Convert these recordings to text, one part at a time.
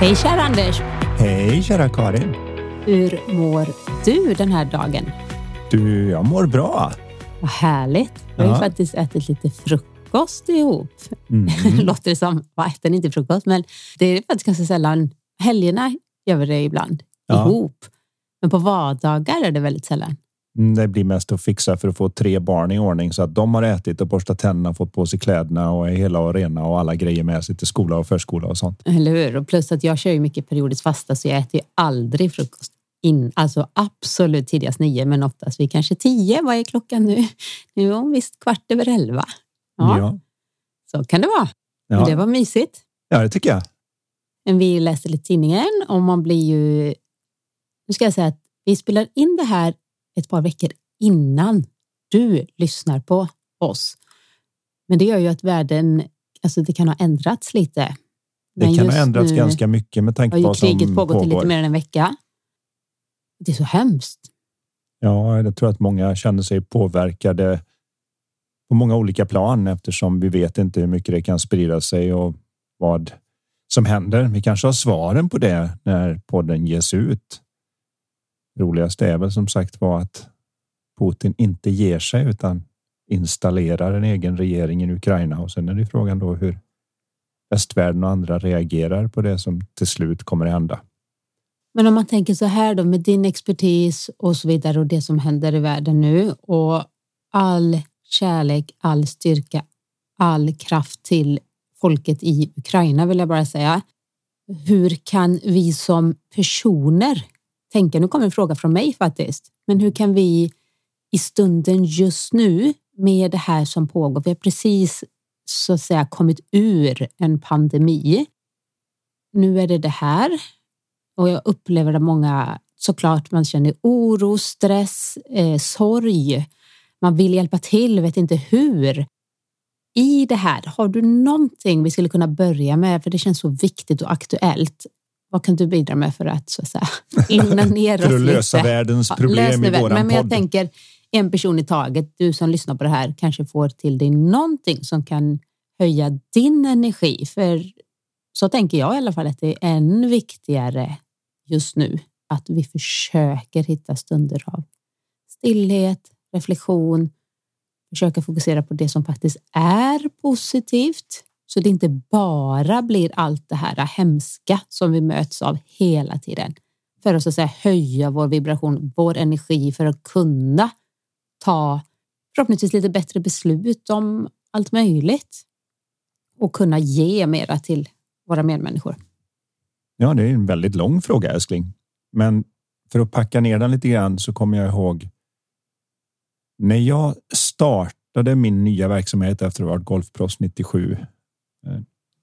Hej kära Anders! Hej kära Karin! Hur mår du den här dagen? Du, jag mår bra. Vad härligt. Vi har ju faktiskt ätit lite frukost ihop. Mm. Låter det som, vad äter ni inte frukost? Men det är faktiskt ganska sällan. Helgerna gör vi det ibland Ja. ihop. Men på vardagar är det väldigt sällan. Det blir mest att fixa för att få tre barn i ordning så att de har ätit och borstat tänderna, fått på sig kläderna och är hela och rena och alla grejer med sig till skola och förskola och sånt. Eller hur? Och plus att jag kör ju mycket periodiskt fasta så jag äter ju aldrig frukost. In, alltså absolut tidigast nio, men oftast vid kanske tio. Vad är klockan nu? Nu är hon visst kvart över elva. Ja, Ja, så kan det vara. Men ja. det var mysigt. ja det tycker jag. Men vi läste lite tidningen och man blir ju... Nu ska jag säga att vi spelar in det här ett par veckor innan du lyssnar på oss. Men det gör ju att världen, alltså det kan ha ändrats lite. Det Men kan ha ändrats nu ganska mycket med tanke på vad som kriget pågått i lite pågår. mer än en vecka. Det är så hemskt. Ja, jag tror att många känner sig påverkade på många olika plan eftersom vi vet inte hur mycket det kan sprida sig och vad som händer. Vi kanske har svaren på det när podden ges ut. Roligast är väl som sagt var att Putin inte ger sig utan installerar en egen regering i Ukraina och sen är det frågan då hur västvärlden och andra reagerar på det som till slut kommer att hända. Men om man tänker så här då med din expertis och så vidare och det som händer i världen nu och all kärlek, all styrka, all kraft till folket i Ukraina vill jag bara säga. Hur kan vi som personer tänka, nu kommer en fråga från mig faktiskt, men hur kan vi i stunden just nu med det här som pågår, vi har precis så att säga kommit ur en pandemi. Nu är det det här och jag upplever att många såklart man känner oro, stress, eh, sorg. Man vill hjälpa till, vet inte hur. I det här, har du någonting vi skulle kunna börja med? För det känns så viktigt och aktuellt. Vad kan du bidra med för att, så att säga, lugna ner oss För att lösa lite? världens Ja, problem det i våran men, men jag podd. tänker en person i taget. Du som lyssnar på det här kanske får till dig någonting som kan höja din energi. För så tänker jag i alla fall att det är än viktigare just nu att vi försöker hitta stunder av stillhet, reflektion, försöka fokusera på det som faktiskt är positivt så det inte bara blir allt det här hemska som vi möts av hela tiden för att, så att säga, höja vår vibration, vår energi för att kunna ta förhoppningsvis lite bättre beslut om allt möjligt och kunna ge mera till våra medmänniskor. Ja, det är en väldigt lång fråga älskling. Men för att packa ner den lite grann så kommer jag ihåg. När jag startade min nya verksamhet efter att ha varit golfproffs 97 Eh,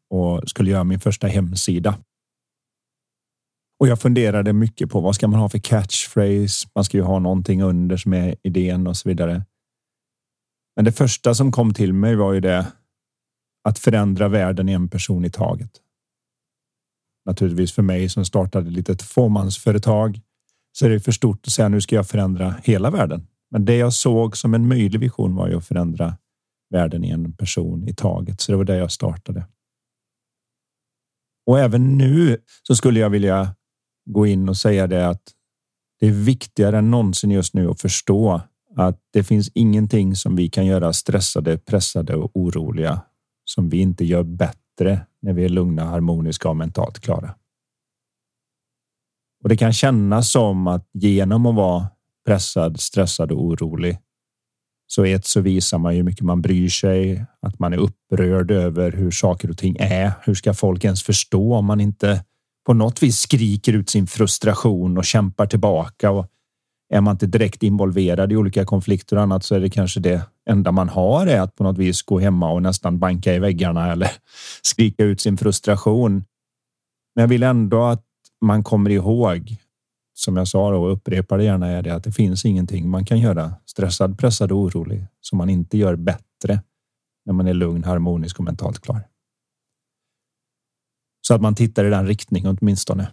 och skulle göra min första hemsida. Och jag funderade mycket på vad ska man ha för catchphrase? Man ska ju ha någonting under som är idén och så vidare. Men det första som kom till mig var ju det att förändra världen en person i taget naturligtvis för mig som startade ett litet fåmansföretag så är det för stort att säga nu ska jag förändra hela världen. Men det jag såg som en möjlig vision var ju att förändra världen i en person i taget. Så det var där jag startade. Och även nu så skulle jag vilja gå in och säga det att det är viktigare än någonsin just nu att förstå att det finns ingenting som vi kan göra stressade, pressade och oroliga som vi inte gör bättre när vi är lugna, harmoniska och mentalt klara. Och det kan kännas som att genom att vara pressad, stressad och orolig så ett så visar man ju hur mycket man bryr sig, att man är upprörd över hur saker och ting är. Hur ska folk ens förstå om man inte på något vis skriker ut sin frustration och kämpar tillbaka och är man inte direkt involverad i olika konflikter och annat så är det kanske det enda man har är att på något vis gå hemma och nästan banka i väggarna eller skrika ut sin frustration. Men jag vill ändå att man kommer ihåg, som jag sa och upprepar det gärna, är det att det finns ingenting man kan göra stressad, pressad och orolig som man inte gör bättre när man är lugn, harmonisk och mentalt klar. Så att man tittar i den riktningen åtminstone.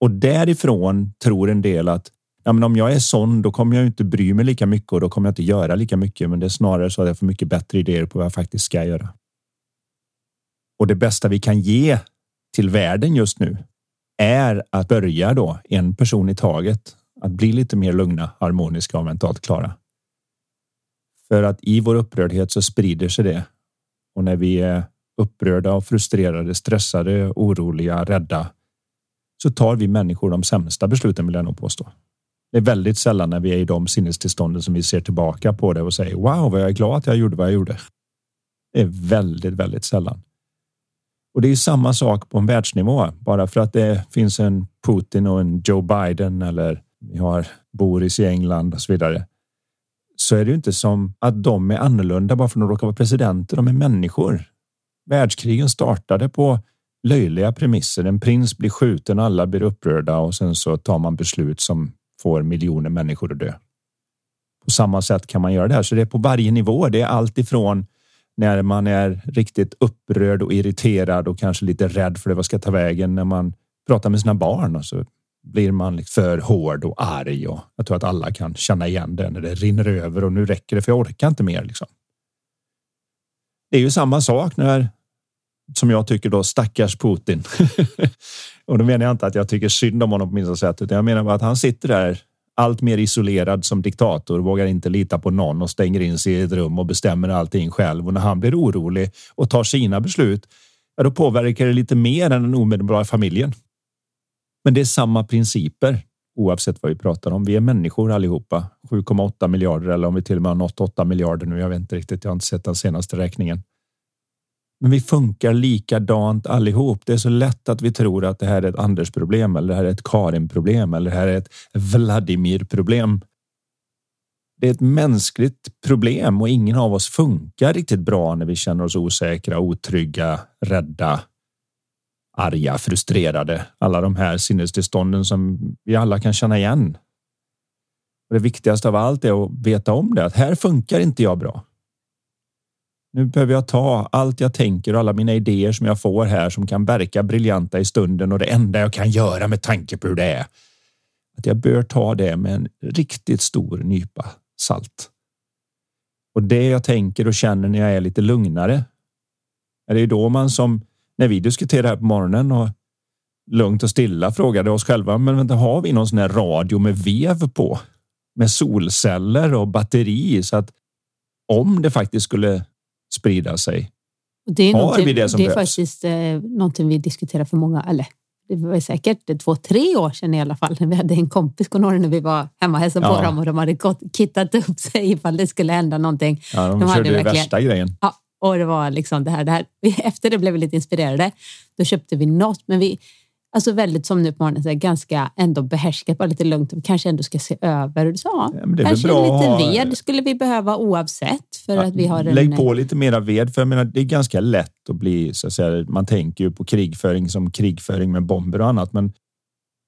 Och därifrån tror en del att ja, men om jag är sån, då kommer jag inte bry mig lika mycket och då kommer jag inte göra lika mycket. Men det är snarare så att jag får mycket bättre idéer på vad jag faktiskt ska göra. Och det bästa vi kan ge till världen just nu är att börja då en person i taget att bli lite mer lugna, harmoniska och mentalt klara. För att i vår upprördhet så sprider sig det. Och när vi är upprörda och frustrerade, stressade, oroliga, rädda så tar vi människor de sämsta besluten vill jag nog påstå. Det är väldigt sällan när vi är i de sinnestillstånden som vi ser tillbaka på det och säger wow, vad jag är glad att jag gjorde vad jag gjorde. Det är väldigt, väldigt sällan. Och det är samma sak på en världsnivå. Bara för att det finns en Putin och en Joe Biden eller vi har Boris i England och så vidare. Så är det ju inte som att de är annorlunda bara för att de råkar vara presidenter. De är människor. Världskrigen startade på löjliga premisser. En prins blir skjuten, alla blir upprörda och sen så tar man beslut som får miljoner människor att dö. På samma sätt kan man göra det här, så det är på varje nivå. Det är allt ifrån när man är riktigt upprörd och irriterad och kanske lite rädd för det vad ska ta vägen när man pratar med sina barn och så blir man liksom för hård och arg och jag tror att alla kan känna igen det när det rinner över och nu räcker det för jag orkar inte mer. Liksom. Det är ju samma sak när som jag tycker då stackars Putin. och då menar jag inte att jag tycker synd om honom på minsta sätt, utan jag menar bara att han sitter där allt mer isolerad som diktator, vågar inte lita på någon och stänger in sig i ett rum och bestämmer allting själv. Och när han blir orolig och tar sina beslut, ja, då påverkar det lite mer än den omedelbara familjen. Men det är samma principer oavsett vad vi pratar om. Vi är människor allihopa. 7,8 miljarder eller om vi till och med har nått 8 miljarder nu. Jag vet inte riktigt. Jag har inte sett den senaste räkningen. Men vi funkar likadant allihop. Det är så lätt att vi tror att det här är ett Anders problem eller det här är ett Karin problem eller det här är ett Vladimir problem. Det är ett mänskligt problem och ingen av oss funkar riktigt bra när vi känner oss osäkra, otrygga, rädda, arga, frustrerade. Alla de här sinnestillstånden som vi alla kan känna igen. Och det viktigaste av allt är att veta om det, att här funkar inte jag bra. Nu behöver jag ta allt jag tänker och alla mina idéer som jag får här som kan verka briljanta i stunden och det enda jag kan göra med tanke på hur det är. Att jag bör ta det med en riktigt stor nypa salt. Och det jag tänker och känner när jag är lite lugnare. Är det då man som när vi diskuterade här på morgonen och lugnt och stilla frågade oss själva. Men vänta, har vi någon sån här radio med vev på? Med solceller och batteri så att om det faktiskt skulle sprida sig. Det är, Har vi det som det är faktiskt eh, någonting vi diskuterar för många, eller det var säkert två, tre år sedan i alla fall när vi hade en kompis, när vi var hemma och hälsade ja. på dem och de hade gått, kittat upp sig ifall det skulle hända någonting. Ja, de, de körde hade verkligen, värsta grejen. Ja, och det var liksom det här, det här. Efter det blev vi lite inspirerade. Då köpte vi något, men vi, Alltså väldigt som nu på morgonen, så ganska ändå behärskat, bara lite lugnt. Vi kanske ändå ska se över. Och så, ja, kanske lite ved skulle vi behöva oavsett. För ja, att vi har lägg en... på lite mera ved, för jag menar, det är ganska lätt att bli, så att säga, man tänker ju på krigföring som krigföring med bomber och annat, men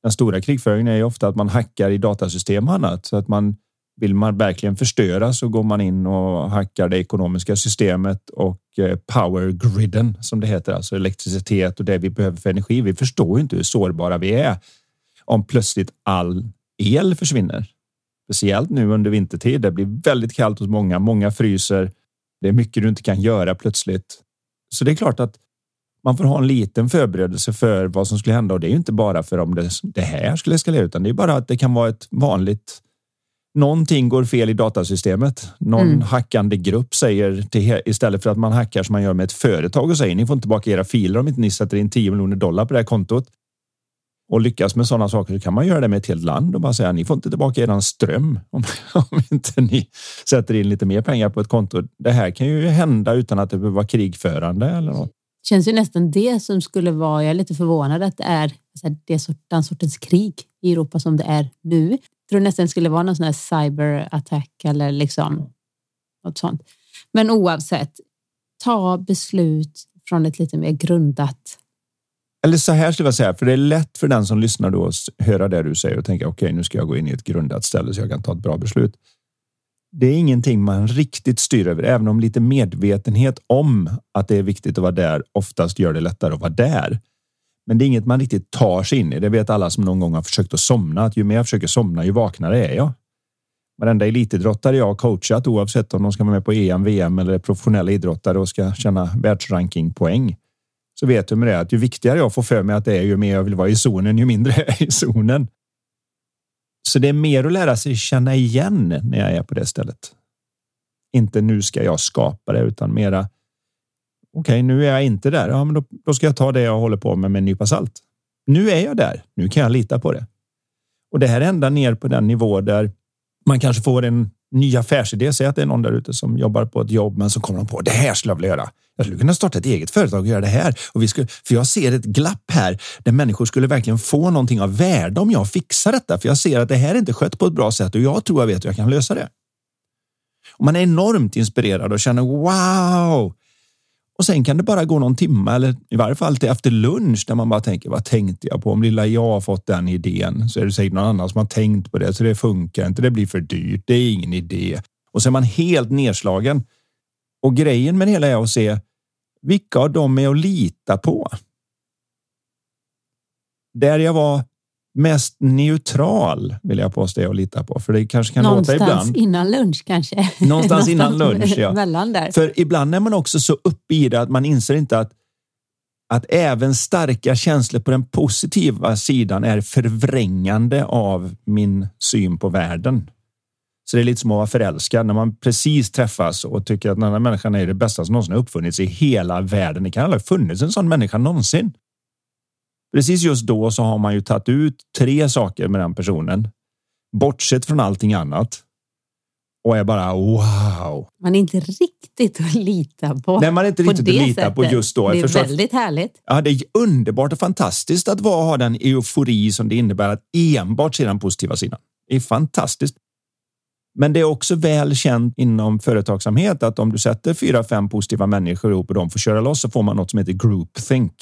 den stora krigföringen är ju ofta att man hackar i datasystem och annat så att man vill man verkligen förstöra så går man in och hackar det ekonomiska systemet och eh, power griden som det heter, alltså elektricitet och det vi behöver för energi. Vi förstår inte hur sårbara vi är om plötsligt all el försvinner. Speciellt nu under vintertid. Det blir väldigt kallt hos många. Många fryser. Det är mycket du inte kan göra plötsligt. Så det är klart att man får ha en liten förberedelse för vad som skulle hända och det är ju inte bara för om det, det här skulle eskalera, utan det är bara att det kan vara ett vanligt någonting går fel i datasystemet. Någon mm. hackande grupp säger till, istället för att man hackar som man gör med ett företag och säger ni får inte tillbaka era filer om inte ni sätter in 10 miljoner dollar på det här kontot. Och lyckas med sådana saker så kan man göra det med ett helt land och bara säga ni får inte tillbaka eran ström om, om inte ni sätter in lite mer pengar på ett konto. Det här kan ju hända utan att det behöver vara krigförande eller något. Känns ju nästan det som skulle vara, jag är lite förvånad att det är det den sortens krig i Europa som det är nu tror nästan det skulle vara någon sån här cyberattack eller liksom något sånt. Men oavsett, ta beslut från ett lite mer grundat eller så här skulle jag säga, för det är lätt för den som lyssnar då att höra det du säger och tänka okej, okay, nu ska jag gå in i ett grundat ställe så jag kan ta ett bra beslut. Det är ingenting man riktigt styr över, även om lite medvetenhet om att det är viktigt att vara där oftast gör det lättare att vara där. Men det är inget man riktigt tar sig in i. Det vet alla som någon gång har försökt att somna, att ju mer jag försöker somna, ju vaknare är jag. Varenda elitidrottare jag har coachat, oavsett om de ska vara med på EM, VM eller professionella idrottare och ska tjäna världsrankingpoäng, så vet du med det att ju viktigare jag får för mig att det är, ju mer jag vill vara i zonen, ju mindre jag är i zonen. Så det är mer att lära sig känna igen när jag är på det stället. Inte nu ska jag skapa det, utan mera. Okej, okay, nu är jag inte där. Ja, men då, då ska jag ta det jag håller på med med en nypa salt. Nu är jag där. Nu kan jag lita på det. Och det här är ända ner på den nivå där man kanske får en ny affärsidé. Säg att det är någon där ute som jobbar på ett jobb, men så kommer de på det här skulle jag vilja göra. Jag skulle kunna starta ett eget företag och göra det här. Och vi skulle, för jag ser ett glapp här där människor skulle verkligen få någonting av värde om jag fixar detta. För jag ser att det här är inte skött på ett bra sätt och jag tror jag vet hur jag kan lösa det. Och man är enormt inspirerad och känner wow, och sen kan det bara gå någon timme eller i varje fall till efter lunch där man bara tänker vad tänkte jag på? Om lilla jag har fått den idén så är det säkert någon annan som har tänkt på det så det funkar inte. Det blir för dyrt. Det är ingen idé och så är man helt nedslagen. Och grejen med det hela är att se vilka av dem är att lita på. Där jag var mest neutral vill jag påstå och lita på. För det kanske kan Någonstans låta ibland. innan lunch kanske. Någonstans innan lunch, ja. Mellan där. För ibland är man också så uppe i det att man inser inte att att även starka känslor på den positiva sidan är förvrängande av min syn på världen. Så det är lite som att vara förälskad när man precis träffas och tycker att den andra människan är det bästa som någonsin har uppfunnits i hela världen. Det kan aldrig ha funnits en sån människa någonsin. Precis just då så har man ju tagit ut tre saker med den personen, bortsett från allting annat. Och är bara wow. Man är inte riktigt att lita på. Nej, man är inte riktigt att lita på just då. Det är väldigt härligt. Ja, det är underbart och fantastiskt att vara, ha den eufori som det innebär att enbart se den positiva sidan. Det är fantastiskt. Men det är också väl känt inom företagsamhet att om du sätter fyra, fem positiva människor ihop och de får köra loss så får man något som heter groupthink.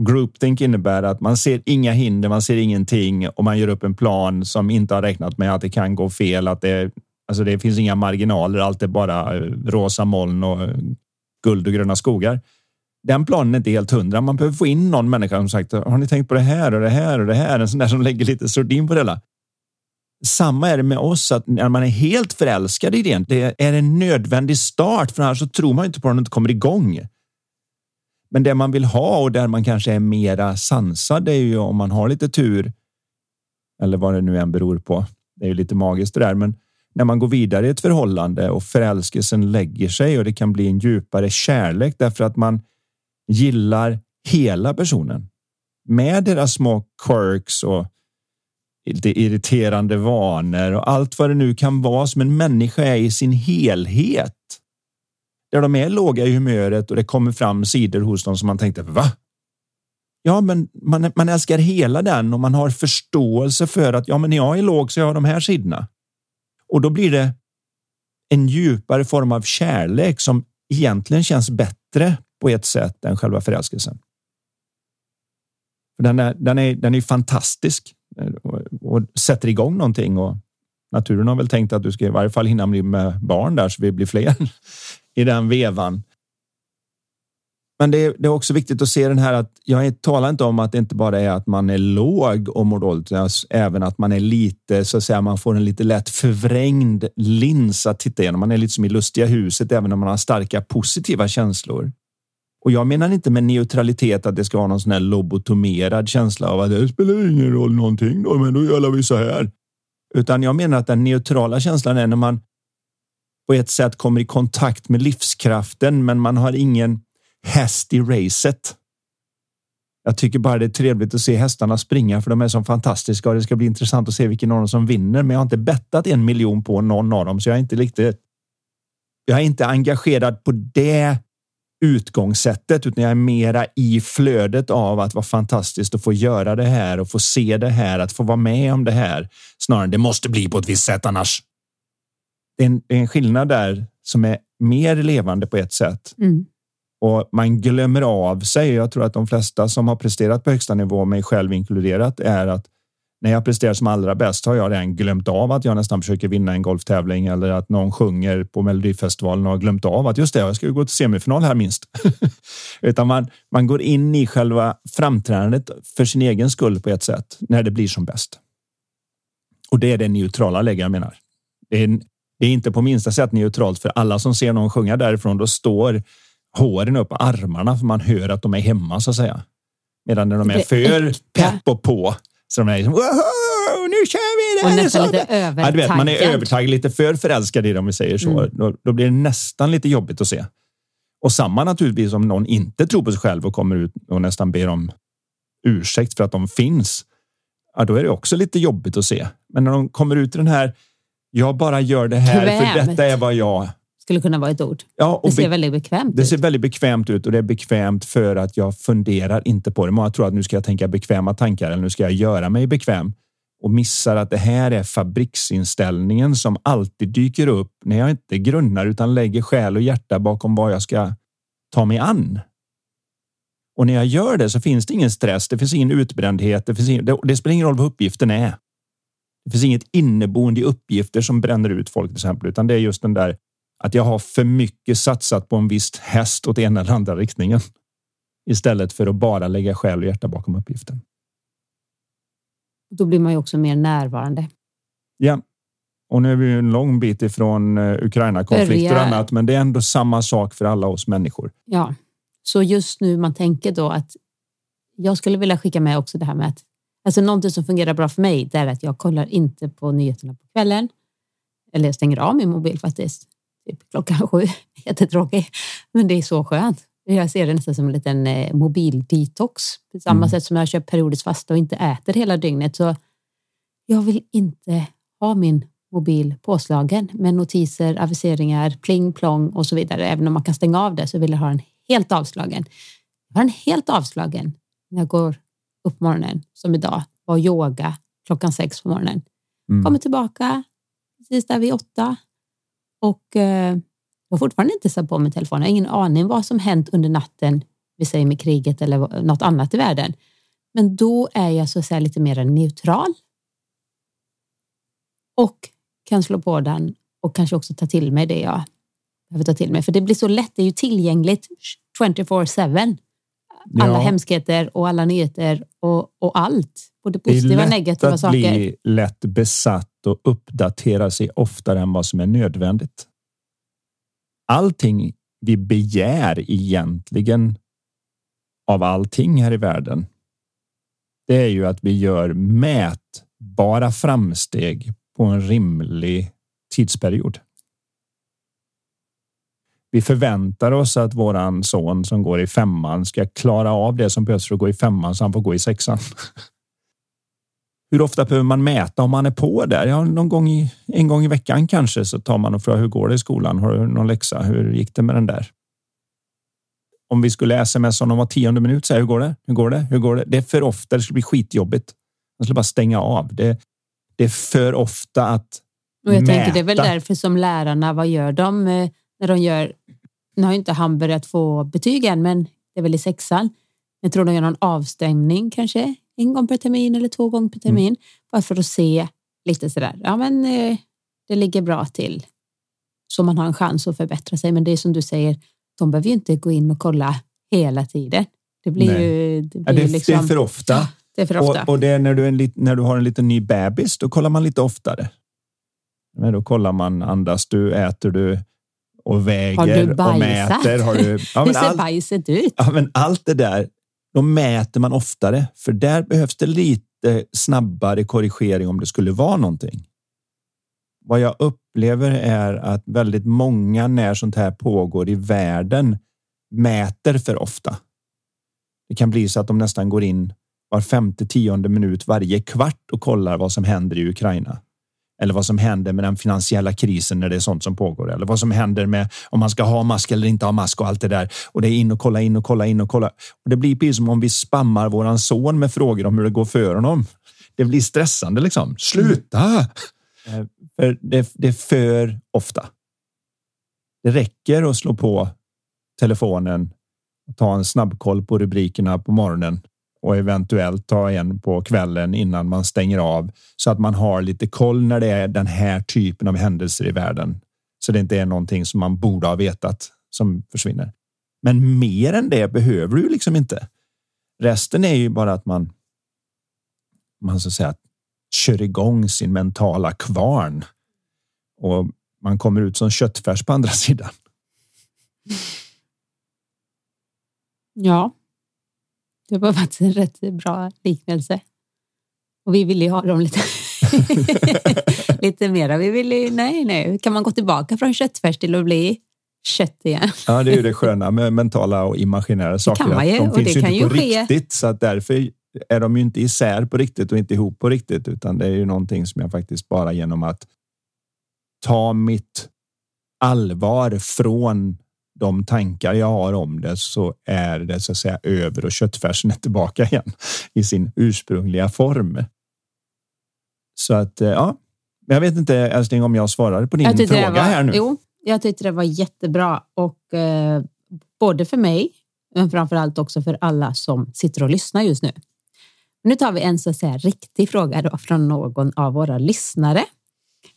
Groupthink innebär att man ser inga hinder, man ser ingenting och man gör upp en plan som inte har räknat med att det kan gå fel, att det, alltså det finns inga marginaler, allt är bara eh, rosa moln och eh, guld och gröna skogar. Den planen är inte helt hundra. Man behöver få in någon människa som sagt, har ni tänkt på det här och det här och det här? En sån där som lägger lite sordin på det hela. Samma är det med oss, att när man är helt förälskad i idén, det är en nödvändig start, för annars så tror man inte på den och inte kommer igång. Men det man vill ha och där man kanske är mera sansad är ju om man har lite tur. Eller vad det nu än beror på. Det är ju lite magiskt det där, men när man går vidare i ett förhållande och förälskelsen lägger sig och det kan bli en djupare kärlek därför att man gillar hela personen med deras små quirks och lite irriterande vanor och allt vad det nu kan vara som en människa är i sin helhet där de är låga i humöret och det kommer fram sidor hos dem som man tänkte va? Ja, men man, man älskar hela den och man har förståelse för att ja, men när jag är låg så jag har jag de här sidorna. Och då blir det en djupare form av kärlek som egentligen känns bättre på ett sätt än själva förälskelsen. Den är, den är, den är fantastisk och, och sätter igång någonting och naturen har väl tänkt att du ska i varje fall hinna bli med barn där så vi blir fler i den vevan. Men det är, det är, också viktigt att se den här att jag talar inte om att det inte bara är att man är låg och mår dåligt, även att man är lite så att säga. Man får en lite lätt förvrängd lins att titta igenom. Man är lite som i lustiga huset, även om man har starka positiva känslor. Och jag menar inte med neutralitet att det ska vara någon sån här lobotomerad känsla av att det spelar ingen roll någonting då, men då gör vi så här. Utan jag menar att den neutrala känslan är när man på ett sätt kommer i kontakt med livskraften, men man har ingen häst i racet. Jag tycker bara det är trevligt att se hästarna springa för de är så fantastiska och det ska bli intressant att se vilken av dem som vinner. Men jag har inte bettat en miljon på någon av dem, så jag är inte riktigt. Jag är inte engagerad på det utgångssättet, utan jag är mera i flödet av att vara fantastiskt att få göra det här och få se det här, att få vara med om det här. Snarare, det måste bli på ett visst sätt annars det är, en, det är en skillnad där som är mer levande på ett sätt. Mm. och man glömmer av sig. Jag tror att de flesta som har presterat på högsta nivå, mig själv inkluderat, är att när jag presterar som allra bäst har jag redan glömt av att jag nästan försöker vinna en golftävling eller att någon sjunger på Melodifestivalen och har glömt av att just det, jag ska gå till semifinal här minst. Utan man, man går in i själva framträdandet för sin egen skull på ett sätt när det blir som bäst. Och det är det neutrala läge jag menar. Det är, det är inte på minsta sätt neutralt för alla som ser någon sjunga därifrån. Då står håren upp på armarna för man hör att de är hemma så att säga. Medan när de är för pepp och på så de är liksom, nu kör vi! Det och nästan lite övertaggad. Ja, du vet, man är övertaggad, lite för förälskad i det om vi säger så. Mm. Då, då, blir det nästan lite jobbigt att se. Och samma naturligtvis om någon inte tror på sig själv och kommer ut och nästan ber om ursäkt för att de finns. Ja, då är det också lite jobbigt att se. Men när de kommer ut i den här, jag bara gör det här Kvämt. för detta är vad jag skulle kunna vara ett ord. Ja, det ser väldigt bekvämt ut. Det ser väldigt bekvämt ut och det är bekvämt för att jag funderar inte på det. Många tror att nu ska jag tänka bekväma tankar eller nu ska jag göra mig bekväm och missar att det här är fabriksinställningen som alltid dyker upp när jag inte grunnar utan lägger själ och hjärta bakom vad jag ska ta mig an. Och när jag gör det så finns det ingen stress. Det finns ingen utbrändhet. Det, finns ingen, det, det spelar ingen roll vad uppgiften är. Det finns inget inneboende i uppgifter som bränner ut folk till exempel, utan det är just den där att jag har för mycket satsat på en viss häst åt ena eller andra riktningen istället för att bara lägga själ och hjärta bakom uppgiften. Då blir man ju också mer närvarande. Ja, och nu är vi en lång bit ifrån eh, Ukraina-konflikter och annat, men det är ändå samma sak för alla oss människor. Ja, så just nu man tänker då att jag skulle vilja skicka med också det här med att alltså någonting som fungerar bra för mig, det är att jag kollar inte på nyheterna på kvällen. Eller jag stänger av min mobil faktiskt typ klockan sju. Jättetråkig, men det är så skönt. Jag ser det nästan som en liten eh, mobildetox. På samma mm. sätt som jag kör periodiskt fasta och inte äter hela dygnet. Så jag vill inte ha min mobil påslagen med notiser, aviseringar, pling plong och så vidare. Även om man kan stänga av det så vill jag ha den helt avslagen. Jag har den helt avslagen när jag går upp på morgonen, som idag, och yoga klockan sex på morgonen. Mm. Kommer tillbaka precis där vid åtta, och eh, jag har fortfarande inte satt på mig telefonen. Jag har ingen aning vad som hänt under natten, vi säger med kriget eller något annat i världen. Men då är jag så att säga lite mer neutral. Och kan slå på den och kanske också ta till mig det jag behöver ta till mig. För det blir så lätt, det är ju tillgängligt 24-7. Alla ja. hemskheter och alla nyheter och, och allt. Både positiva och negativa saker. Det är lätt att bli lätt besatt och uppdatera sig oftare än vad som är nödvändigt. Allting vi begär egentligen av allting här i världen. Det är ju att vi gör mätbara framsteg på en rimlig tidsperiod. Vi förväntar oss att våran son som går i femman ska klara av det som behövs för att gå i femman så han får gå i sexan. Hur ofta behöver man mäta om man är på där? Ja, någon gång i, en gång i veckan kanske så tar man och frågar hur går det i skolan? Har du någon läxa? Hur gick det med den där? Om vi skulle smsa honom var tionde minut, säga hur går det? Hur går det? Hur går det? Det är för ofta. Det skulle bli skitjobbigt. Man skulle bara stänga av. Det, det är för ofta att och jag mäta. tänker det är väl därför som lärarna, vad gör de eh, när de gör? Nu har inte han börjat få betyg än, men det är väl i sexan. Jag tror de gör någon avstämning kanske en gång per termin eller två gånger per termin. Mm. Bara för att se lite sådär, ja men eh, det ligger bra till. Så man har en chans att förbättra sig. Men det är som du säger, de behöver ju inte gå in och kolla hela tiden. Det blir Nej. ju... Det, blir ja, det, liksom, det, är för ofta. Det är för ofta. Och, och det är när du, är när du har en liten ny bebis, då kollar man lite oftare. Men då kollar man, andas du, äter du och väger har du och mäter. Har du, ja, Hur ser all, bajset ut? Ja, men allt det där då mäter man oftare, för där behövs det lite snabbare korrigering om det skulle vara någonting. Vad jag upplever är att väldigt många när sånt här pågår i världen mäter för ofta. Det kan bli så att de nästan går in var femte tionde minut varje kvart och kollar vad som händer i Ukraina eller vad som händer med den finansiella krisen när det är sånt som pågår eller vad som händer med om man ska ha mask eller inte ha mask och allt det där. Och det är in och kolla in och kolla in och kolla. Och det blir precis som om vi spammar våran son med frågor om hur det går för honom. Det blir stressande liksom. Sluta! Mm. För det, det är för ofta. Det räcker att slå på telefonen Ta en snabbkoll på rubrikerna på morgonen och eventuellt ta en på kvällen innan man stänger av så att man har lite koll när det är den här typen av händelser i världen. Så det inte är någonting som man borde ha vetat som försvinner. Men mer än det behöver du liksom inte. Resten är ju bara att man. Man så att säga kör igång sin mentala kvarn och man kommer ut som köttfärs på andra sidan. Ja, det var faktiskt en rätt bra liknelse. Och vi ville ju ha dem lite, lite mera. Vi ville nej, nej, kan man gå tillbaka från köttfärs till att bli kött igen? ja, det är ju det sköna med mentala och imaginära saker. Det kan man ju, de och finns det ju kan inte ju på ske. riktigt, så att därför är de ju inte isär på riktigt och inte ihop på riktigt, utan det är ju någonting som jag faktiskt bara genom att ta mitt allvar från de tankar jag har om det så är det så att säga över och köttfärsen är tillbaka igen i sin ursprungliga form. Så att eh, ja, jag vet inte älskling om jag svarade på din fråga var, här nu. Jo, jag tyckte det var jättebra och eh, både för mig, men framför allt också för alla som sitter och lyssnar just nu. Nu tar vi en så att säga riktig fråga då från någon av våra lyssnare.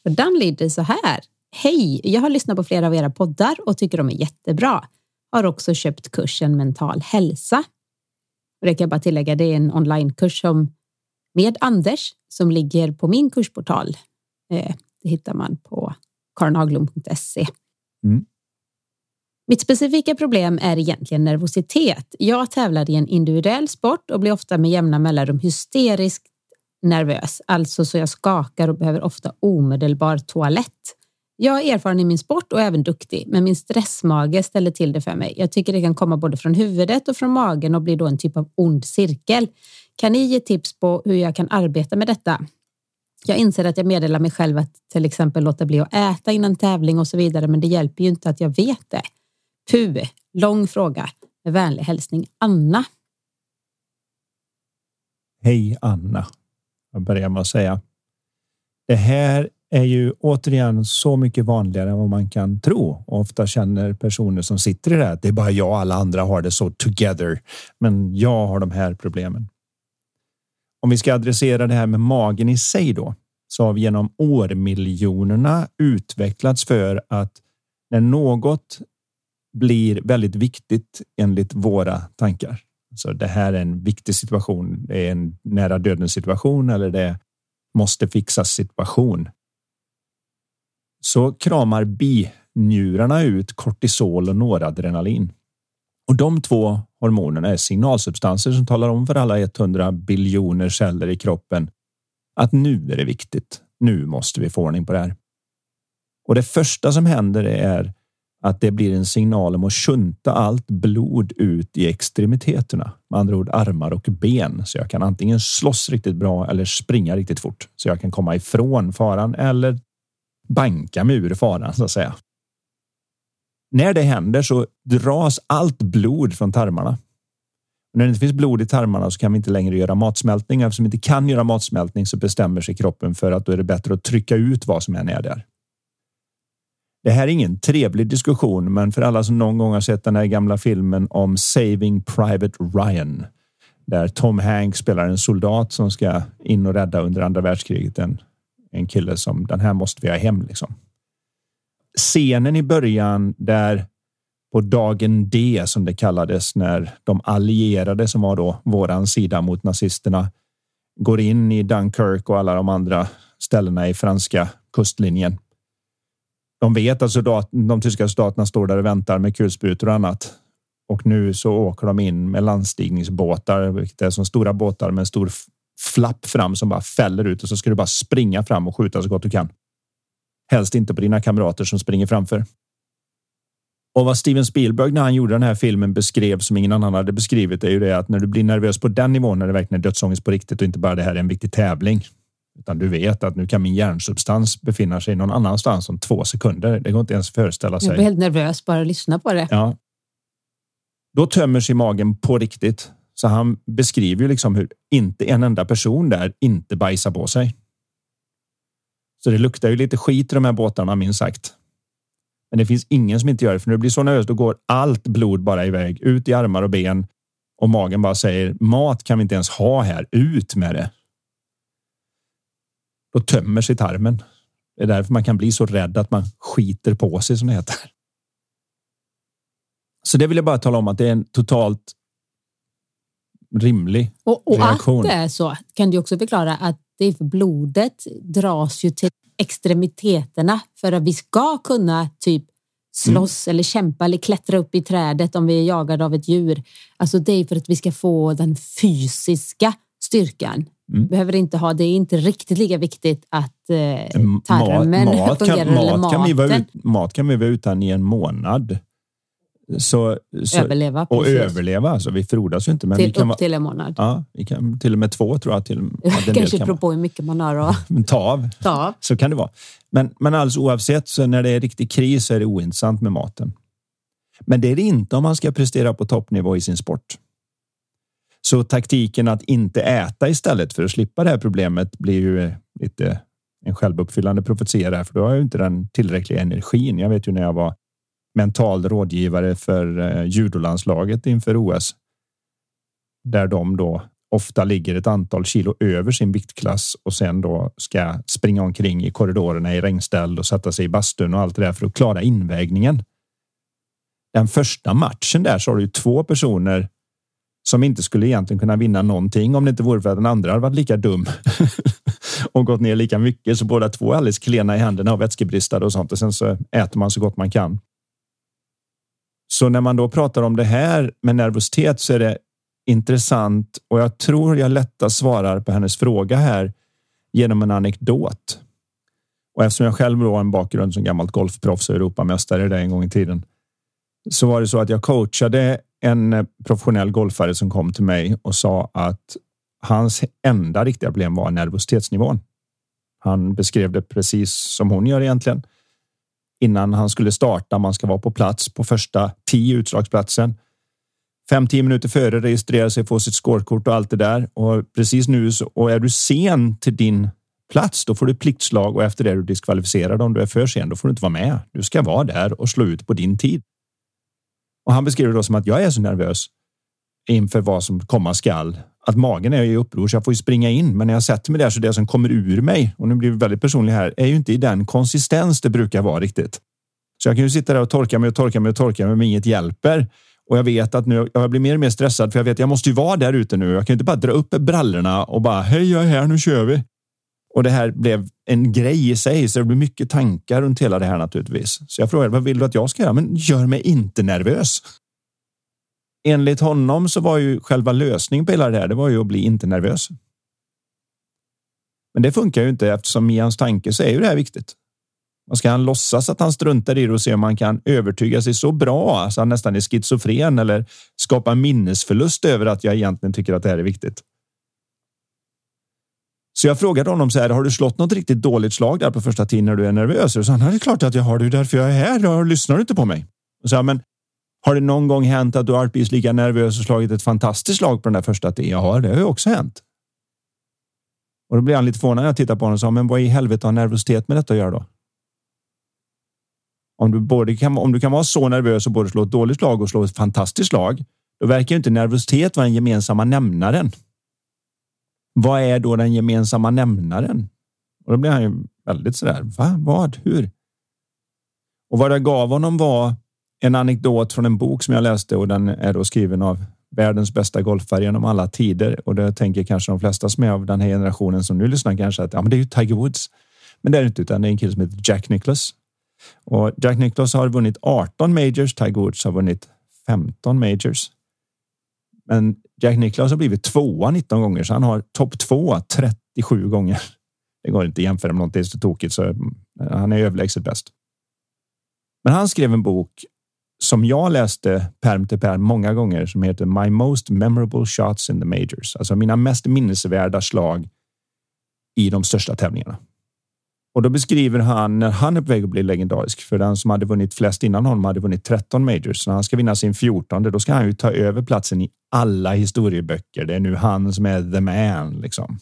Och den lyder så här. Hej, jag har lyssnat på flera av era poddar och tycker de är jättebra. Har också köpt kursen mental hälsa. Och det kan jag bara tillägga, det är en onlinekurs som med Anders som ligger på min kursportal. Eh, det hittar man på karinhaglund.se. Mm. Mitt specifika problem är egentligen nervositet. Jag tävlar i en individuell sport och blir ofta med jämna mellanrum hysteriskt nervös, alltså så jag skakar och behöver ofta omedelbar toalett. Jag är erfaren i min sport och även duktig, men min stressmage ställer till det för mig. Jag tycker det kan komma både från huvudet och från magen och blir då en typ av ond cirkel. Kan ni ge tips på hur jag kan arbeta med detta? Jag inser att jag meddelar mig själv att till exempel låta bli att äta innan tävling och så vidare, men det hjälper ju inte att jag vet det. Puh, lång fråga. Med vänlig hälsning Anna. Hej Anna. Jag börjar med att säga. Det här är ju återigen så mycket vanligare än vad man kan tro. Och ofta känner personer som sitter i det här att det är bara jag och alla andra har det så together. Men jag har de här problemen. Om vi ska adressera det här med magen i sig då så har vi genom årmiljonerna utvecklats för att när något blir väldigt viktigt enligt våra tankar. Så det här är en viktig situation. Det är en nära döden situation eller det måste fixas situation. Så kramar binjurarna ut kortisol och noradrenalin. Och de två hormonerna är signalsubstanser som talar om för alla 100 biljoner celler i kroppen att nu är det viktigt. Nu måste vi få ordning på det här. Och det första som händer är att det blir en signal om att shunta allt blod ut i extremiteterna, med andra ord armar och ben, så jag kan antingen slåss riktigt bra eller springa riktigt fort så jag kan komma ifrån faran eller banka mig ur faran så att säga. När det händer så dras allt blod från tarmarna. Och när det inte finns blod i tarmarna så kan vi inte längre göra matsmältning. Eftersom vi inte kan göra matsmältning så bestämmer sig kroppen för att då är det bättre att trycka ut vad som än är där. Det här är ingen trevlig diskussion, men för alla som någon gång har sett den här gamla filmen om Saving Private Ryan, där Tom Hanks spelar en soldat som ska in och rädda under andra världskriget en, en kille som den här måste vi ha hem liksom. Scenen i början där på dagen D som det kallades när de allierade som var då våran sida mot nazisterna går in i Dunkirk och alla de andra ställena i franska kustlinjen de vet att soldat, de tyska soldaterna står där och väntar med kulsprutor och annat. Och nu så åker de in med landstigningsbåtar, vilket är som stora båtar med en stor flapp fram som bara fäller ut och så ska du bara springa fram och skjuta så gott du kan. Helst inte på dina kamrater som springer framför. Och vad Steven Spielberg när han gjorde den här filmen beskrev som ingen annan hade beskrivit är ju det att när du blir nervös på den nivån när det verkligen är dödsångest på riktigt och inte bara det här är en viktig tävling utan du vet att nu kan min hjärnsubstans befinna sig någon annanstans om två sekunder. Det går inte ens föreställa sig. Jag blir helt nervös bara att lyssna på det. Ja. Då tömmer sig magen på riktigt. Så han beskriver ju liksom hur inte en enda person där inte bajsar på sig. Så det luktar ju lite skit i de här båtarna minst sagt. Men det finns ingen som inte gör det, för när du blir så nervös, då går allt blod bara iväg ut i armar och ben och magen bara säger mat kan vi inte ens ha här. Ut med det. Då tömmer sig tarmen. Det är därför man kan bli så rädd att man skiter på sig som det heter. Så det vill jag bara tala om att det är en totalt rimlig och, och reaktion. att det är så kan du också förklara att det är för blodet dras ju till extremiteterna för att vi ska kunna typ slåss mm. eller kämpa eller klättra upp i trädet om vi är jagade av ett djur. Alltså det är för att vi ska få den fysiska styrkan. Mm. Behöver inte ha, det är inte riktigt lika viktigt att eh, tarmen mat, mat fungerar kan, eller mat Kan vi ut, mat kan vi vara utan i en månad. Så, så, överleva. Och precis. överleva. Alltså, vi frodas ju inte. Men till, vi kan upp till en månad. Ja, vi kan, till och med två tror jag. Till, Kanske beror på hur mycket man har att ta av. ta av. Så kan det vara. Men, men alldeles oavsett, så när det är riktig kris så är det ointressant med maten. Men det är det inte om man ska prestera på toppnivå i sin sport. Så taktiken att inte äta istället för att slippa det här problemet blir ju lite en självuppfyllande profetia för då har jag inte den tillräckliga energin. Jag vet ju när jag var mental rådgivare för eh, judolandslaget inför OS. Där de då ofta ligger ett antal kilo över sin viktklass och sen då ska springa omkring i korridorerna i regnställ och sätta sig i bastun och allt det där för att klara invägningen. Den första matchen där så har du två personer som inte skulle egentligen kunna vinna någonting om det inte vore för att den andra hade varit lika dum och gått ner lika mycket. Så båda två är alldeles klena i händerna och vätskebristade och sånt och sen så äter man så gott man kan. Så när man då pratar om det här med nervositet så är det intressant och jag tror jag lättast svarar på hennes fråga här genom en anekdot. Och eftersom jag själv har en bakgrund som gammalt golfproffs och Europamästare där en gång i tiden så var det så att jag coachade en professionell golfare som kom till mig och sa att hans enda riktiga problem var nervositetsnivån. Han beskrev det precis som hon gör egentligen innan han skulle starta. Man ska vara på plats på första tio utslagsplatsen. Fem, tio minuter före registrera sig, få sitt scorekort och allt det där. Och precis nu så, och är du sen till din plats, då får du pliktslag och efter det är du diskvalificerad. Om du är för sen, då får du inte vara med. Du ska vara där och slå ut på din tid. Och han beskriver det då som att jag är så nervös inför vad som komma skall att magen är i uppror så jag får ju springa in. Men när jag sätter mig där så det som kommer ur mig och nu blir vi väldigt personlig här är ju inte i den konsistens det brukar vara riktigt. Så jag kan ju sitta där och torka mig och torka mig och torka mig men inget hjälper. Och jag vet att nu jag blir mer och mer stressad för jag vet att jag måste ju vara där ute nu. Jag kan inte bara dra upp brallorna och bara hej, jag är här, nu kör vi. Och det här blev en grej i sig, så det blir mycket tankar runt hela det här naturligtvis. Så jag frågade vad vill du att jag ska göra? Men gör mig inte nervös enligt honom så var ju själva lösningen på hela det här. Det var ju att bli inte nervös. Men det funkar ju inte eftersom i hans tanke så är ju det här viktigt. Vad ska han låtsas att han struntar i det och se om man kan övertyga sig så bra så han nästan är schizofren eller skapa minnesförlust över att jag egentligen tycker att det här är viktigt. Så jag frågade honom så här, har du slått något riktigt dåligt slag där på första tiden när du är nervös? Och så han, det är klart att jag har det, därför jag är här. Lyssnar du inte på mig? Och så här, men har det någon gång hänt att du har blivit lika nervös och slagit ett fantastiskt slag på den där första tiden? Ja, det har ju också hänt. Och då blir han lite förvånad när jag tittar på honom och sa, men vad i helvete har nervositet med detta att göra då? Om du, både kan, om du kan vara så nervös och både slå ett dåligt slag och slå ett fantastiskt slag, då verkar inte nervositet vara den gemensamma nämnaren. Vad är då den gemensamma nämnaren? Och då blir han ju väldigt sådär. Va? Vad? Hur? Och vad det gav honom var en anekdot från en bok som jag läste och den är då skriven av världens bästa golfare genom alla tider. Och det tänker kanske de flesta som är av den här generationen som nu lyssnar kanske att ja, men det är ju Tiger Woods. Men det är det inte, utan det är en kille som heter Jack Nicklaus. Och Jack Nicklaus har vunnit 18 majors. Tiger Woods har vunnit 15 majors. Men Jack Nicklaus har blivit tvåa 19 gånger, så han har topp två 37 gånger. Det går inte att jämföra med någonting så tokigt, så mm, han är överlägset bäst. Men han skrev en bok som jag läste perm till perm många gånger som heter My most memorable shots in the majors. Alltså mina mest minnesvärda slag i de största tävlingarna. Och då beskriver han när han är på väg att bli legendarisk. För den som hade vunnit flest innan honom hade vunnit 13 majors. Så när han ska vinna sin 14, då ska han ju ta över platsen i alla historieböcker. Det är nu han som är the man liksom.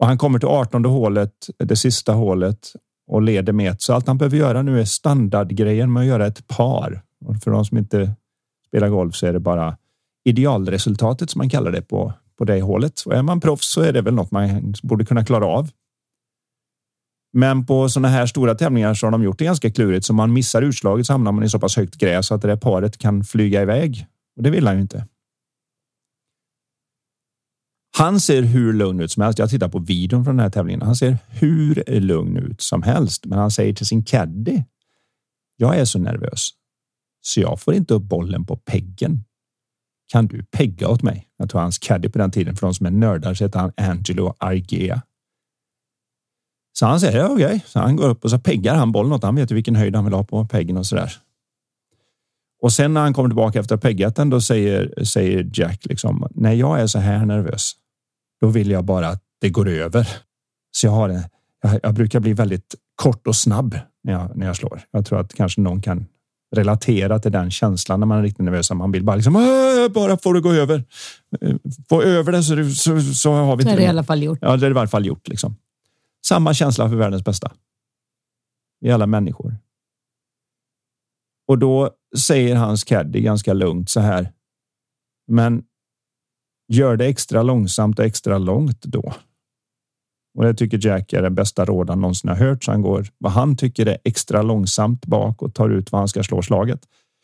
Och han kommer till 18 hålet, det sista hålet och leder med ett. Så allt han behöver göra nu är standardgrejen med att göra ett par. Och för de som inte spelar golf så är det bara idealresultatet som man kallar det på på det hålet. Och är man proffs så är det väl något man borde kunna klara av. Men på sådana här stora tävlingar så har de gjort det ganska klurigt. Så om man missar utslaget så hamnar man i så pass högt gräs att det där paret kan flyga iväg. Och det vill han ju inte. Han ser hur lugn ut som helst. Jag tittar på videon från den här tävlingen. Han ser hur lugn ut som helst, men han säger till sin caddy. Jag är så nervös så jag får inte upp bollen på peggen. Kan du pegga åt mig? Jag tror hans caddy på den tiden för de som är nördar så heter han Angelo Argea. Så han säger okej, okay. så han går upp och så peggar han bollen åt. Han vet ju vilken höjd han vill ha på peggen och så där. Och sen när han kommer tillbaka efter att ha peggat den, då säger, säger Jack liksom när jag är så här nervös, då vill jag bara att det går över. Så jag har en, jag, jag brukar bli väldigt kort och snabb när jag, när jag slår. Jag tror att kanske någon kan relatera till den känslan när man är riktigt nervös. Man vill bara liksom bara få det gå över. Få över det så, så, så har vi det. är det i alla fall gjort. Ja, det är i alla fall gjort. Liksom. Samma känsla för världens bästa. Vi alla människor. Och då säger hans caddy ganska lugnt så här. Men gör det extra långsamt och extra långt då. Och det tycker Jack är det bästa råd han någonsin har hört. Så han går vad han tycker är extra långsamt bak och tar ut vad han ska slå slaget.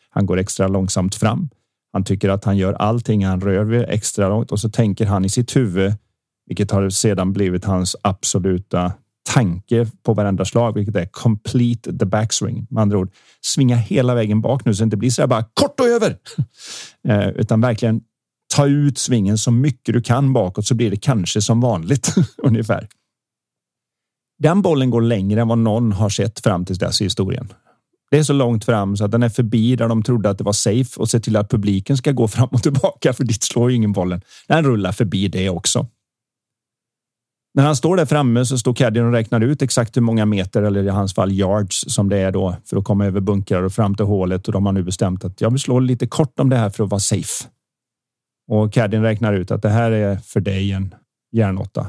Han går extra långsamt fram. Han tycker att han gör allting han rör vid extra långt och så tänker han i sitt huvud, vilket har sedan blivit hans absoluta tanke på varenda slag, vilket är complete the backswing. Med andra ord, svinga hela vägen bak nu så det inte blir så här bara kort och över, eh, utan verkligen ta ut svingen så mycket du kan bakåt så blir det kanske som vanligt ungefär. Den bollen går längre än vad någon har sett fram till dess i historien. Det är så långt fram så att den är förbi där de trodde att det var safe och se till att publiken ska gå fram och tillbaka för dit slår ju ingen bollen. Den rullar förbi det också. När han står där framme så står caddien och räknar ut exakt hur många meter eller i hans fall yards som det är då för att komma över bunkrar och fram till hålet och de har nu bestämt att jag vill slå lite kort om det här för att vara safe. Och caddien räknar ut att det här är för dig en järnåtta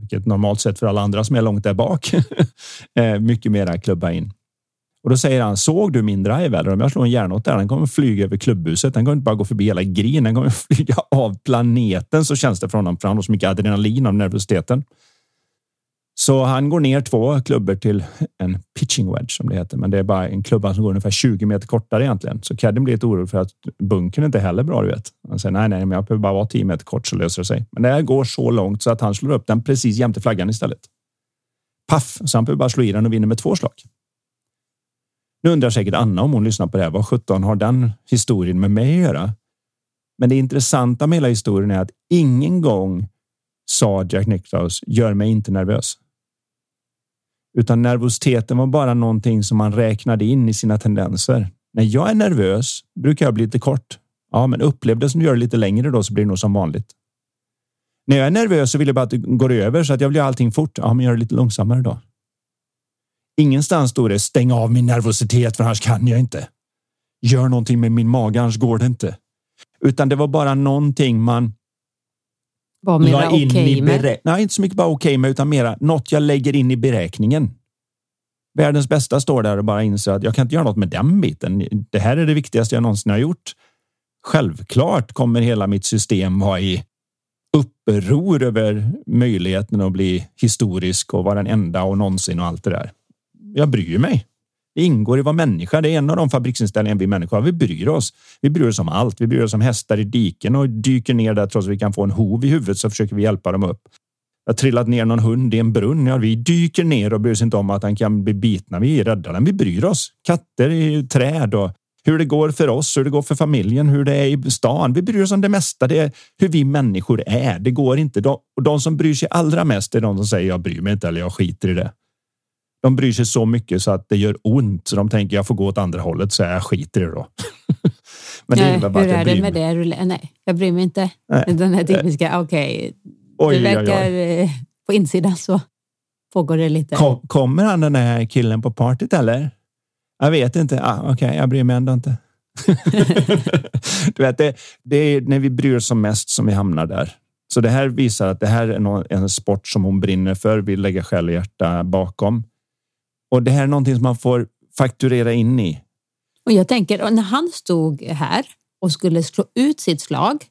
vilket normalt sett för alla andra som är långt där bak eh, mycket mera klubba in. Och då säger han, såg du min drive? Eller om jag slår en järnåtta, där, den kommer flyga över klubbhuset. Den kommer inte bara gå förbi hela green, den kommer flyga av planeten. Så känns det för honom, för han har så mycket adrenalin av nervositeten. Så han går ner två klubbor till en pitching wedge som det heter, men det är bara en klubba som går ungefär 20 meter kortare egentligen. Så Cadden blir lite orolig för att bunkern inte heller bra. Du vet. Han säger nej, nej, men jag behöver bara vara 10 meter kort så löser det sig. Men det här går så långt så att han slår upp den precis jämte flaggan istället. Paff, så han behöver bara slå i den och vinner med två slag. Nu undrar säkert Anna om hon lyssnar på det här. Vad 17 har den historien med mig att göra? Men det intressanta med hela historien är att ingen gång sa Jack Nicklaus gör mig inte nervös utan nervositeten var bara någonting som man räknade in i sina tendenser. När jag är nervös brukar jag bli lite kort. Ja, men upplev det som du gör lite längre då så blir det nog som vanligt. När jag är nervös så vill jag bara att det går över så att jag vill göra allting fort. Ja, men gör det lite långsammare då. Ingenstans står det stäng av min nervositet för annars kan jag inte. Gör någonting med min mage annars går det inte. Utan det var bara någonting man var mera okej okay med? Nej, inte så mycket bara okej okay med, utan mera något jag lägger in i beräkningen. Världens bästa står där och bara inser att jag kan inte göra något med den biten. Det här är det viktigaste jag någonsin har gjort. Självklart kommer hela mitt system vara i uppror över möjligheten att bli historisk och vara den enda och någonsin och allt det där. Jag bryr mig. Det ingår i att vara människa. Det är en av de fabriksinställningar vi människor har. Vi bryr oss. Vi bryr oss om allt. Vi bryr oss om hästar i diken och dyker ner där trots att vi kan få en hov i huvudet så försöker vi hjälpa dem upp. Jag trillat ner någon hund i en brunn. Ja, vi dyker ner och bryr oss inte om att den kan bli bitna. Vi räddar den. Vi bryr oss. Katter i träd och hur det går för oss, hur det går för familjen, hur det är i stan. Vi bryr oss om det mesta. Det är hur vi människor är. Det går inte. De, och de som bryr sig allra mest är de som säger jag bryr mig inte eller jag skiter i det de bryr sig så mycket så att det gör ont. Så de tänker jag får gå åt andra hållet så jag skiter i det då. Men det Nej, hur är det med det? Nej, jag bryr mig inte. Nej. Den här typiska, okej, okay, du verkar oj. Eh, på insidan så pågår det lite. Kom, kommer han den här killen på partyt eller? Jag vet inte. Ah, Okej, okay, jag bryr mig ändå inte. du vet, det, det är när vi bryr oss som mest som vi hamnar där. Så det här visar att det här är en sport som hon brinner för, vill lägga själ och hjärta bakom. Och det här är någonting som man får fakturera in i. Och jag tänker, när han stod här och skulle slå ut sitt slag,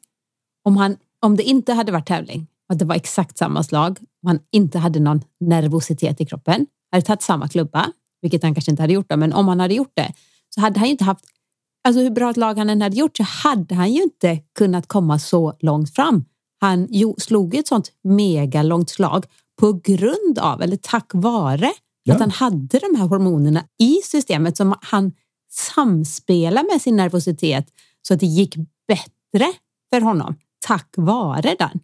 om, han, om det inte hade varit tävling, att det var exakt samma slag, om han inte hade någon nervositet i kroppen, hade tagit samma klubba, vilket han kanske inte hade gjort, då, men om han hade gjort det, så hade han ju inte haft, alltså hur bra ett lag han än hade gjort, så hade han ju inte kunnat komma så långt fram. Han slog ett sånt mega långt slag på grund av, eller tack vare, ja. att han hade de här hormonerna i systemet som han samspelade med sin nervositet så att det gick bättre för honom tack vare den.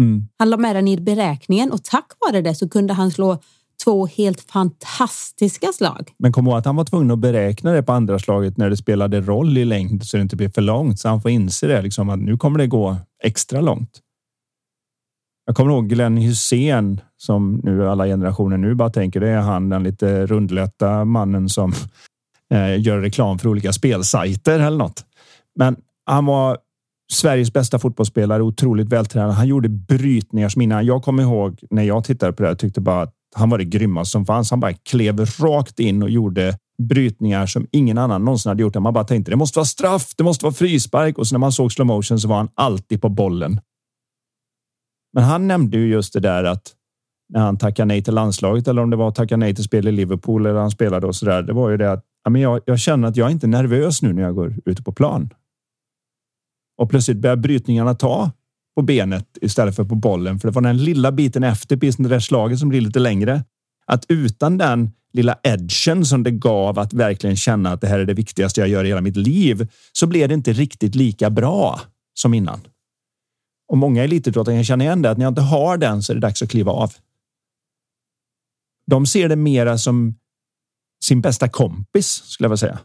Mm. Han la med den i beräkningen och tack vare det så kunde han slå två helt fantastiska slag. Men kom ihåg att han var tvungen att beräkna det på andra slaget när det spelade roll i längd så det inte blev för långt. Så han får inse det liksom att nu kommer det gå extra långt. Jag kommer ihåg Glenn Hussein som nu alla generationer nu bara tänker det är han den lite rundlätta mannen som eh, gör reklam för olika spelsajter eller något. Men han var Sveriges bästa fotbollsspelare, otroligt vältränad. Han gjorde brytningar som innan. Jag kommer ihåg när jag tittade på det här, tyckte bara att han var det grymmaste som fanns. Han bara klev rakt in och gjorde brytningar som ingen annan någonsin hade gjort. Man bara tänkte det måste vara straff, det måste vara frispark och så när man såg slow motion så var han alltid på bollen. Men han nämnde ju just det där att när han tackade nej till landslaget eller om det var att tacka nej till spel i Liverpool eller han spelade och så där. Det var ju det att jag, jag känner att jag är inte nervös nu när jag går ute på plan. Och plötsligt börjar brytningarna ta på benet istället för på bollen. För det var den lilla biten efter precis det där slaget som blir lite längre. Att utan den lilla edgen som det gav att verkligen känna att det här är det viktigaste jag gör i hela mitt liv så blev det inte riktigt lika bra som innan. Och många elitidrottare kan känna igen det att när jag inte har den så är det dags att kliva av. De ser det mera som sin bästa kompis skulle jag vilja säga.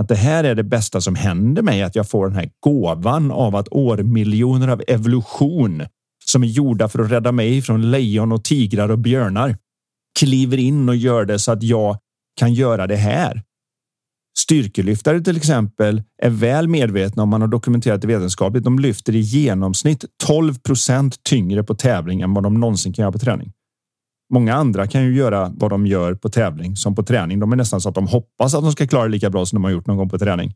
Att det här är det bästa som händer mig, att jag får den här gåvan av att årmiljoner av evolution som är gjorda för att rädda mig från lejon och tigrar och björnar kliver in och gör det så att jag kan göra det här. Styrkelyftare till exempel är väl medvetna om man har dokumenterat det vetenskapligt. De lyfter i genomsnitt 12 procent tyngre på tävling än vad de någonsin kan göra på träning. Många andra kan ju göra vad de gör på tävling som på träning. De är nästan så att de hoppas att de ska klara lika bra som de har gjort någon gång på träning.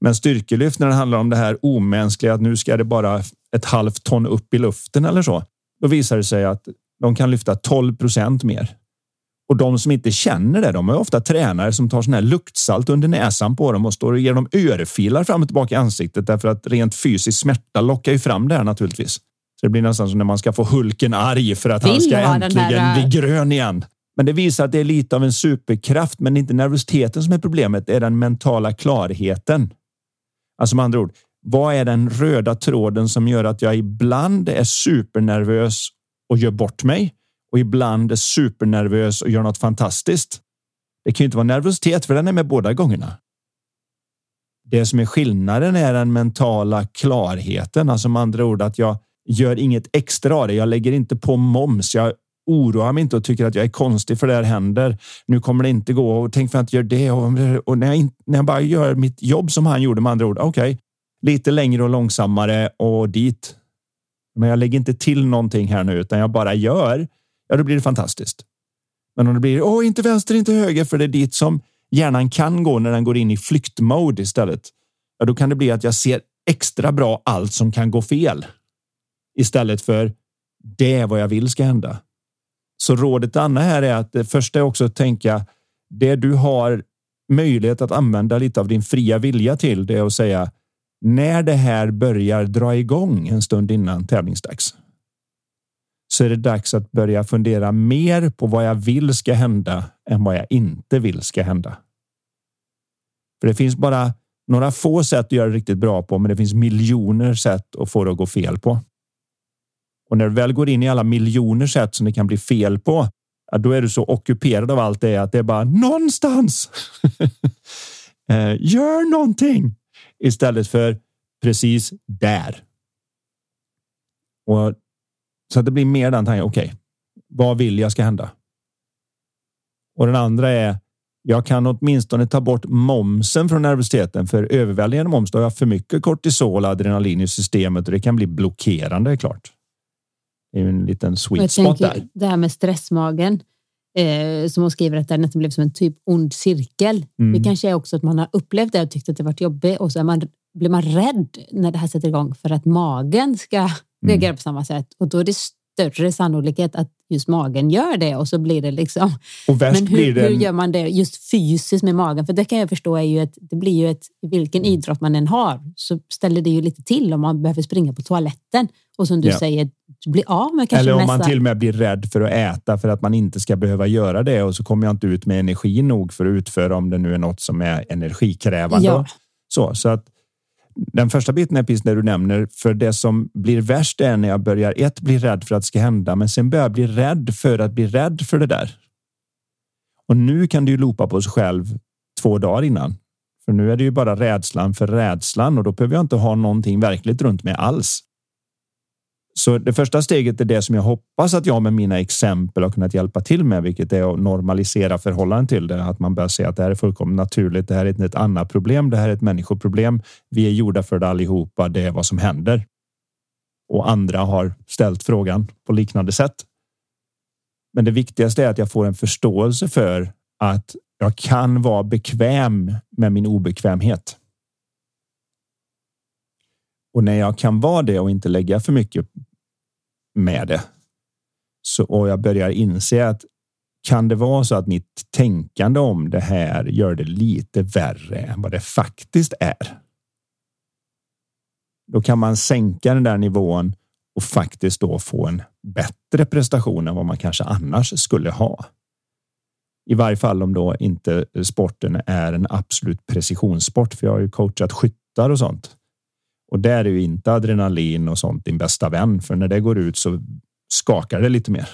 Men styrkelyft när det handlar om det här omänskliga, att nu ska det bara ett halvt ton upp i luften eller så. Då visar det sig att de kan lyfta 12 procent mer. Och de som inte känner det, de är ofta tränare som tar sån här luktsalt under näsan på dem och står och ger dem örfilar fram och tillbaka i ansiktet därför att rent fysisk smärta lockar ju fram det här naturligtvis. Så det blir nästan som när man ska få Hulken arg för att Vill han ska äntligen här... bli grön igen. Men det visar att det är lite av en superkraft, men det är inte nervositeten som är problemet. Det är den mentala klarheten. Alltså med andra ord, vad är den röda tråden som gör att jag ibland är supernervös och gör bort mig och ibland är supernervös och gör något fantastiskt? Det kan ju inte vara nervositet, för den är med båda gångerna. Det som är skillnaden är den mentala klarheten, alltså med andra ord att jag gör inget extra av det. Jag lägger inte på moms. Jag oroar mig inte och tycker att jag är konstig för det här händer. Nu kommer det inte gå och tänk för att jag gör det. Och, och när, jag in, när jag bara gör mitt jobb som han gjorde med andra ord. Okej, okay, lite längre och långsammare och dit. Men jag lägger inte till någonting här nu, utan jag bara gör. Ja, då blir det fantastiskt. Men om det blir åh, inte vänster, inte höger, för det är dit som hjärnan kan gå när den går in i flyktmode istället. Ja, då kan det bli att jag ser extra bra allt som kan gå fel istället för det är vad jag vill ska hända. Så rådet Anna här är att det första är också att tänka det du har möjlighet att använda lite av din fria vilja till. Det är att säga när det här börjar dra igång en stund innan tävlingsdags. Så är det dags att börja fundera mer på vad jag vill ska hända än vad jag inte vill ska hända. För det finns bara några få sätt att göra det riktigt bra på, men det finns miljoner sätt att få det att gå fel på. Och när du väl går in i alla miljoner sätt som det kan bli fel på, då är du så ockuperad av allt det att det är bara någonstans. Eh, gör någonting istället för precis där. Och så att det blir mer den tanken. Okej, okay, vad vill jag ska hända? Och den andra är jag kan åtminstone ta bort momsen från nervositeten för överväldigande moms. Då har jag för mycket kortisol och adrenalin i systemet och det kan bli blockerande klart. Det är ju en liten sweet spot där. Det här med stressmagen. Eh, som hon skriver att det nästan blev som en typ ond cirkel. Mm. Det kanske är också att man har upplevt det och tyckt att det varit jobbigt och så är man, blir man rädd när det här sätter igång för att magen ska mm. reagera på samma sätt och då är det större sannolikhet att just magen gör det och så blir det liksom. Och Men hur, blir det... hur gör man det just fysiskt med magen? För det kan jag förstå är ju ett, det blir ju ett, vilken mm. idrott man än har så ställer det ju lite till om man behöver springa på toaletten och som du ja. säger, bli av med kanske Eller om nästa... man till och med blir rädd för att äta för att man inte ska behöva göra det och så kommer jag inte ut med energi nog för att utföra om det nu är något som är energikrävande. Ja. Så, så att den första biten är precis det du nämner, för det som blir värst är när jag börjar ett bli rädd för att det ska hända, men sen börjar jag bli rädd för att bli rädd för det där. Och nu kan du ju loopa på sig själv två dagar innan. För nu är det ju bara rädslan för rädslan och då behöver jag inte ha någonting verkligt runt mig alls. Så det första steget är det som jag hoppas att jag med mina exempel har kunnat hjälpa till med, vilket är att normalisera förhållanden till det. Att man börjar se att det här är fullkomligt naturligt. Det här är inte ett annat problem. Det här är ett människoproblem. Vi är gjorda för det allihopa. Det är vad som händer. Och andra har ställt frågan på liknande sätt. Men det viktigaste är att jag får en förståelse för att jag kan vara bekväm med min obekvämhet. Och när jag kan vara det och inte lägga för mycket med det. Så, och jag börjar inse att kan det vara så att mitt tänkande om det här gör det lite värre än vad det faktiskt är? Då kan man sänka den där nivån och faktiskt då få en bättre prestation än vad man kanske annars skulle ha. I varje fall om då inte sporten är en absolut precisionssport, för jag har ju coachat skyttar och sånt. Och där är ju inte adrenalin och sånt din bästa vän, för när det går ut så skakar det lite mer.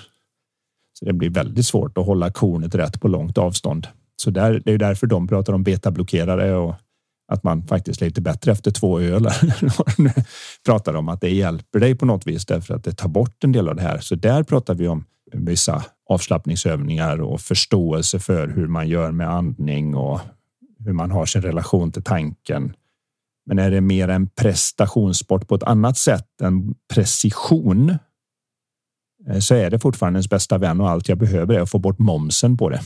Så det blir väldigt svårt att hålla kornet rätt på långt avstånd. Så där, det är därför de pratar om betablockerare och att man faktiskt är lite bättre efter två öl. pratar om att det hjälper dig på något vis därför att det tar bort en del av det här. Så där pratar vi om vissa avslappningsövningar och förståelse för hur man gör med andning och hur man har sin relation till tanken men är det mer en prestationssport på ett annat sätt än precision eh, så är det fortfarande ens bästa vän och allt jag behöver är att få bort momsen på det.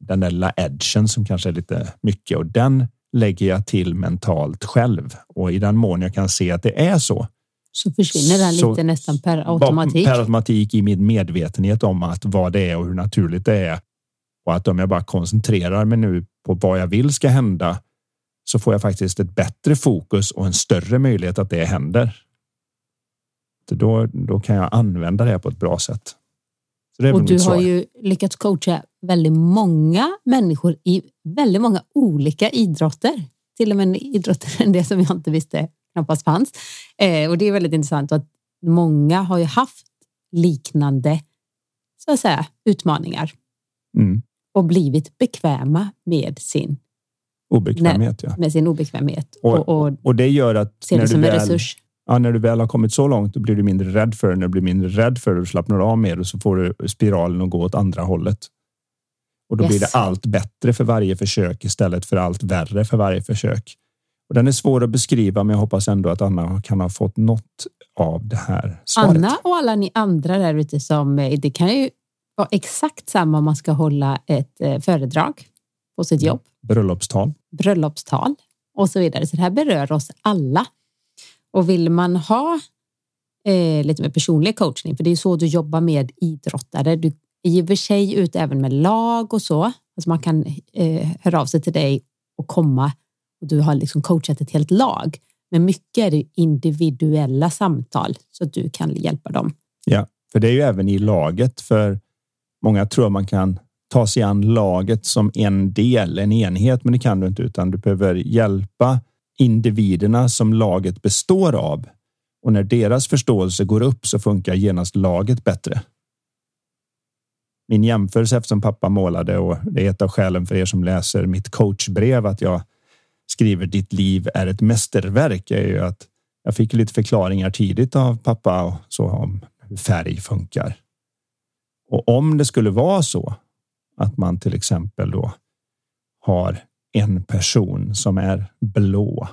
Den där lilla edgen som kanske är lite mycket och den lägger jag till mentalt själv och i den mån jag kan se att det är så. Så försvinner den lite nästan per automatik. Per automatik i min medvetenhet om att vad det är och hur naturligt det är. Och att om jag bara koncentrerar mig nu på vad jag vill ska hända så får jag faktiskt ett bättre fokus och en större möjlighet att det händer. Då, då kan jag använda det på ett bra sätt. och du har ju lyckats coacha väldigt många människor i väldigt många olika idrotter. Till och med idrotter än det som jag inte visste knappast fanns. Eh, och det är väldigt intressant att många har ju haft liknande så att säga, utmaningar mm. och blivit bekväma med sin Obekvämhet, ja. Med sin obekvämhet. Och, och, och det gör att när du, väl, ja, när du väl har kommit så långt, då blir du mindre rädd för det. När du blir mindre rädd för det, du slappnar av mer och så får du spiralen att gå åt andra hållet. Och då yes. blir det allt bättre för varje försök istället för allt värre för varje försök. Och den är svår att beskriva, men jag hoppas ändå att Anna kan ha fått något av det här svaret. Anna och alla ni andra där ute som eh, det kan ju vara exakt samma om man ska hålla ett eh, föredrag på sitt jobb. Bröllopstal. Bröllopstal och så vidare. Så det här berör oss alla. Och vill man ha eh, lite mer personlig coachning, för det är så du jobbar med idrottare. Du ger i och för sig ut även med lag och så. Alltså man kan eh, höra av sig till dig och komma och du har liksom coachat ett helt lag. Men mycket är det individuella samtal så att du kan hjälpa dem. Ja, för det är ju även i laget. För många tror man kan ta sig an laget som en del, en enhet, men det kan du inte, utan du behöver hjälpa individerna som laget består av. Och när deras förståelse går upp så funkar genast laget bättre. Min jämförelse eftersom pappa målade och det är ett av skälen för er som läser mitt coachbrev att jag skriver ditt liv är ett mästerverk är ju att jag fick lite förklaringar tidigt av pappa och så om hur färg funkar. Och om det skulle vara så att man till exempel då har en person som är blå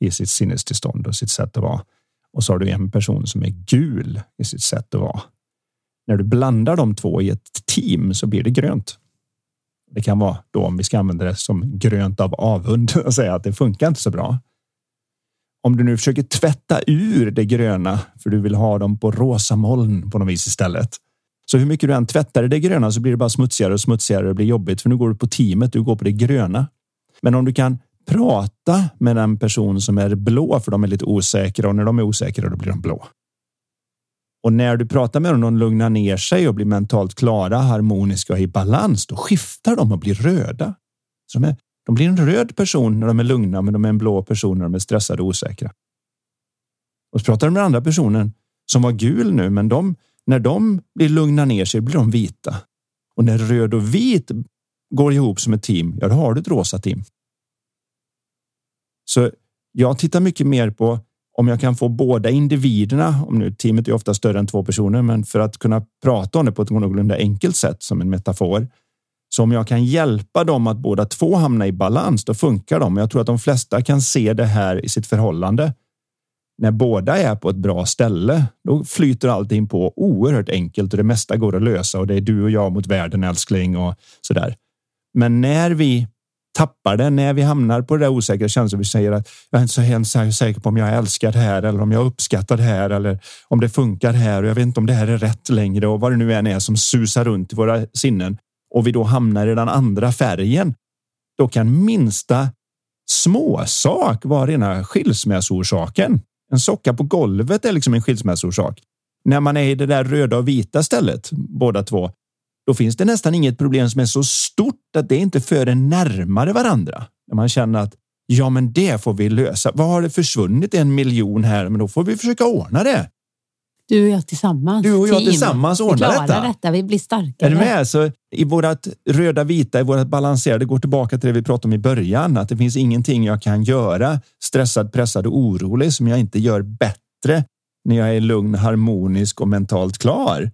i sitt sinnestillstånd och sitt sätt att vara. Och så har du en person som är gul i sitt sätt att vara. När du blandar de två i ett team så blir det grönt. Det kan vara då om vi ska använda det som grönt av avund och säga att det funkar inte så bra. Om du nu försöker tvätta ur det gröna för du vill ha dem på rosa moln på något vis istället. Så hur mycket du än tvättar det gröna så blir det bara smutsigare och smutsigare. Det blir jobbigt för nu går du på teamet. Du går på det gröna. Men om du kan prata med den person som är blå för de är lite osäkra och när de är osäkra då blir de blå. Och när du pratar med dem och de lugnar ner sig och blir mentalt klara, harmoniska och i balans, då skiftar de och blir röda. Så de, är, de blir en röd person när de är lugna, men de är en blå person när de är stressade och osäkra. Och så pratar du med andra personen som var gul nu, men de, när de blir lugna ner sig blir de vita. Och när röd och vit går ihop som ett team, ja, då har du ett rosa team. Så jag tittar mycket mer på om jag kan få båda individerna, om nu teamet är ofta större än två personer, men för att kunna prata om det på ett någorlunda enkelt sätt som en metafor. Så om jag kan hjälpa dem att båda två hamna i balans, då funkar de. Jag tror att de flesta kan se det här i sitt förhållande. När båda är på ett bra ställe, då flyter allting på oerhört enkelt och det mesta går att lösa och det är du och jag mot världen älskling och så där. Men när vi tappar det när vi hamnar på det där osäkra känslan. Vi säger att jag är inte så hemskt säker på om jag älskar det här eller om jag uppskattar det här eller om det funkar här och jag vet inte om det här är rätt längre och vad det nu än är som susar runt i våra sinnen och vi då hamnar i den andra färgen. Då kan minsta småsak vara rena skilsmässorsaken. En socka på golvet är liksom en skilsmässorsak. När man är i det där röda och vita stället, båda två, då finns det nästan inget problem som är så stort att det inte för en närmare varandra. När man känner att ja, men det får vi lösa. Vad har det försvunnit en miljon här? Men då får vi försöka ordna det. Du och jag tillsammans. Du och jag Team. tillsammans ordnar vi detta. detta. Vi blir starkare. Är du med? Så I vårt röda vita, i vårt balanserade, går tillbaka till det vi pratade om i början, att det finns ingenting jag kan göra stressad, pressad och orolig som jag inte gör bättre när jag är lugn, harmonisk och mentalt klar.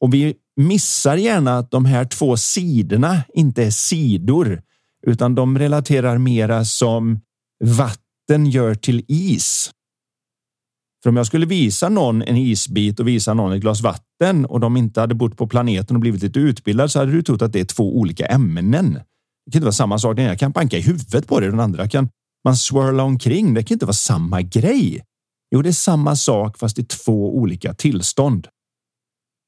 Och vi missar gärna att de här två sidorna inte är sidor, utan de relaterar mera som vatten gör till is. För om jag skulle visa någon en isbit och visa någon ett glas vatten och de inte hade bott på planeten och blivit lite utbildade så hade du trott att det är två olika ämnen. Det kan inte vara samma sak. Den ena kan banka i huvudet på dig, den andra kan man swirla omkring. Det kan inte vara samma grej. Jo, det är samma sak fast i två olika tillstånd.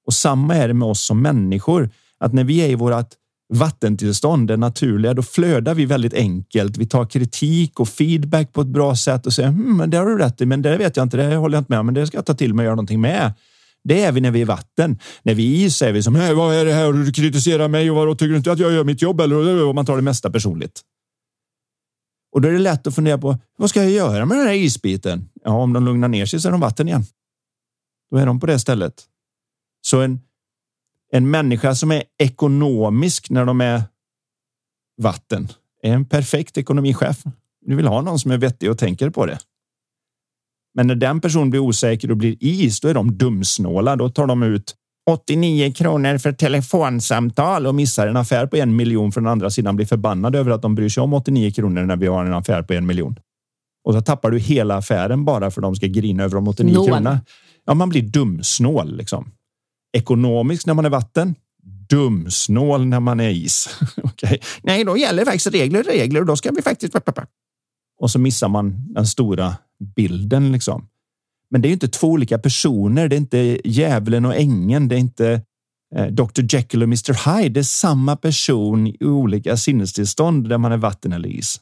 Och samma är det med oss som människor. Att när vi är i vårt vattentillstånd, det naturliga, då flödar vi väldigt enkelt. Vi tar kritik och feedback på ett bra sätt och säger hm, det har du rätt i, men det vet jag inte, det håller jag inte med om, men det ska jag ta till mig och göra någonting med. Det är vi när vi är vatten. När vi är is är vi som, hey, vad är det här? Du kritiserar mig och vad tycker du inte att jag gör mitt jobb? Eller och man tar det mesta personligt. Och då är det lätt att fundera på vad ska jag göra med den här isbiten? Ja, om de lugnar ner sig så är de vatten igen. Då är de på det stället. Så en, en människa som är ekonomisk när de är vatten är en perfekt ekonomichef. Du vill ha någon som är vettig och tänker på det. Men när den personen blir osäker och blir is, då är de dumsnåla. Då tar de ut 89 kronor för telefonsamtal och missar en affär på en miljon från andra sidan blir förbannad över att de bryr sig om 89 kronor när vi har en affär på en miljon. Och så tappar du hela affären bara för att de ska grina över de 89 Nål. kronorna. Ja, man blir dumsnål liksom ekonomisk när man är vatten, dumsnål när man är is. okay. Nej, då gäller faktiskt regler regler och då ska vi faktiskt... Och så missar man den stora bilden liksom. Men det är inte två olika personer. Det är inte djävulen och ängeln. Det är inte eh, Dr Jekyll och Mr Hyde. Det är samma person i olika sinnestillstånd där man är vatten eller is.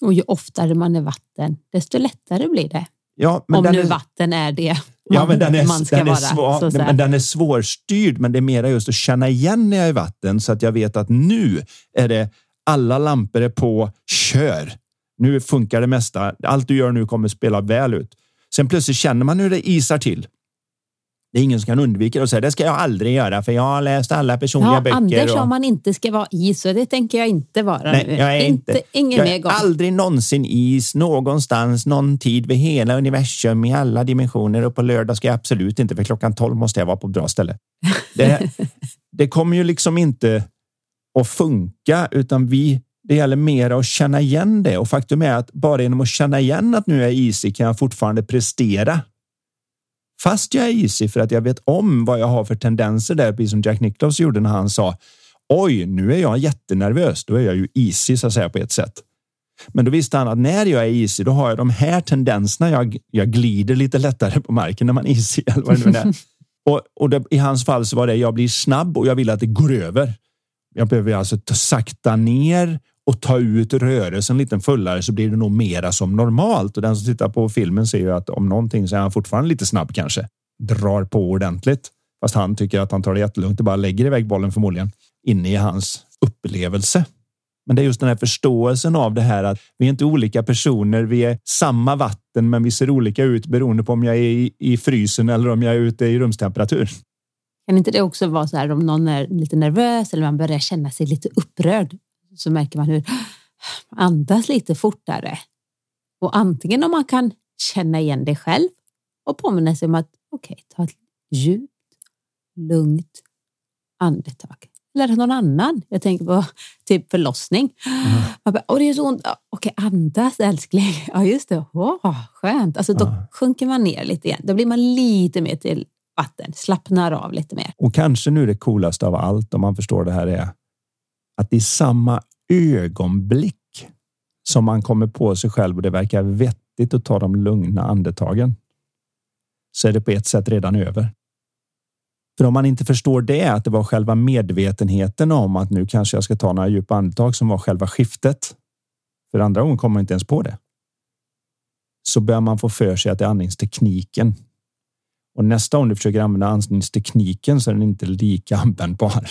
Och ju oftare man är vatten, desto lättare blir det. Ja, Om nu är... vatten är det ja, men den är, man ska den är vara. Svår, men den är svårstyrd, men det är mera just att känna igen när jag är i vatten så att jag vet att nu är det alla lampor är på. Kör! Nu funkar det mesta. Allt du gör nu kommer spela väl ut. Sen plötsligt känner man hur det isar till. Det är ingen som kan undvika det och säga det ska jag aldrig göra för jag har läst alla personliga ja, böcker. Anders och... om man inte ska vara is och det tänker jag inte vara Nej, Jag är inte, inte ingen jag är aldrig någonsin is någonstans, någon tid vid hela universum i alla dimensioner och på lördag ska jag absolut inte för klockan 12 måste jag vara på ett bra ställe. Det, det kommer ju liksom inte att funka utan vi det gäller mer att känna igen det och faktum är att bara genom att känna igen att nu är jag isig kan jag fortfarande prestera Fast jag är easy för att jag vet om vad jag har för tendenser där, precis som Jack Nicklaus gjorde när han sa oj, nu är jag jättenervös. Då är jag ju easy så att säga på ett sätt. Men då visste han att när jag är easy, då har jag de här tendenserna. Jag, jag glider lite lättare på marken när man är easy. Eller vad det nu är. och och det, i hans fall så var det jag blir snabb och jag vill att det går över. Jag behöver alltså ta sakta ner och ta ut rörelsen lite fullare så blir det nog mera som normalt. Och den som tittar på filmen ser ju att om någonting så är han fortfarande lite snabb kanske. Drar på ordentligt. Fast han tycker att han tar det jättelugnt och bara lägger iväg bollen förmodligen inne i hans upplevelse. Men det är just den här förståelsen av det här att vi är inte olika personer. Vi är samma vatten, men vi ser olika ut beroende på om jag är i, i frysen eller om jag är ute i rumstemperatur. Kan inte det också vara så här om någon är lite nervös eller man börjar känna sig lite upprörd så märker man hur andas lite fortare. Och antingen om man kan känna igen det själv och påminna sig om att okej, okay, ta ett djupt, lugnt andetag. Eller någon annan. Jag tänker på typ förlossning. Mm. Man bara, Åh, det är så ont. Okej, andas älskling. Ja, just det. Åh, skönt. Alltså, då mm. sjunker man ner lite igen. Då blir man lite mer till vatten, slappnar av lite mer. Och kanske nu det coolaste av allt, om man förstår det här, är att i samma ögonblick som man kommer på sig själv och det verkar vettigt att ta de lugna andetagen så är det på ett sätt redan över. För om man inte förstår det, att det var själva medvetenheten om att nu kanske jag ska ta några djupa andetag som var själva skiftet. För andra gången kommer man inte ens på det. Så bör man få för sig att det är andningstekniken. Och nästa gång du försöker använda andningstekniken så är den inte lika användbar.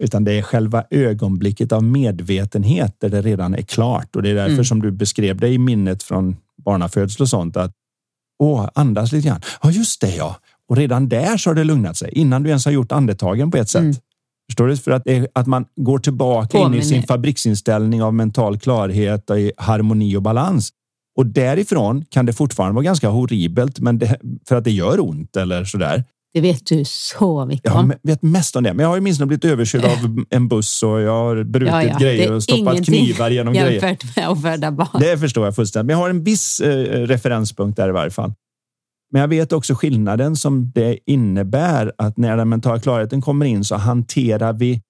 Utan det är själva ögonblicket av medvetenhet där det redan är klart. Och det är därför mm. som du beskrev det i minnet från barnafödsel och sånt. Att Åh, andas lite grann. Ja, just det ja. Och redan där så har det lugnat sig innan du ens har gjort andetagen på ett sätt. Mm. Förstår du? För att, att man går tillbaka Påminner. in i sin fabriksinställning av mental klarhet, och harmoni och balans. Och därifrån kan det fortfarande vara ganska horribelt, men det, för att det gör ont eller så där. Det vet du så mycket om. Jag vet mest om det, men jag har ju minst blivit överkörd av en buss och jag har brutit ja, ja. grejer och stoppat knivar genom grejer. jämfört med att föda barn. Det förstår jag fullständigt, men jag har en viss eh, referenspunkt där i varje fall. Men jag vet också skillnaden som det innebär att när den mentala klarheten kommer in så hanterar vi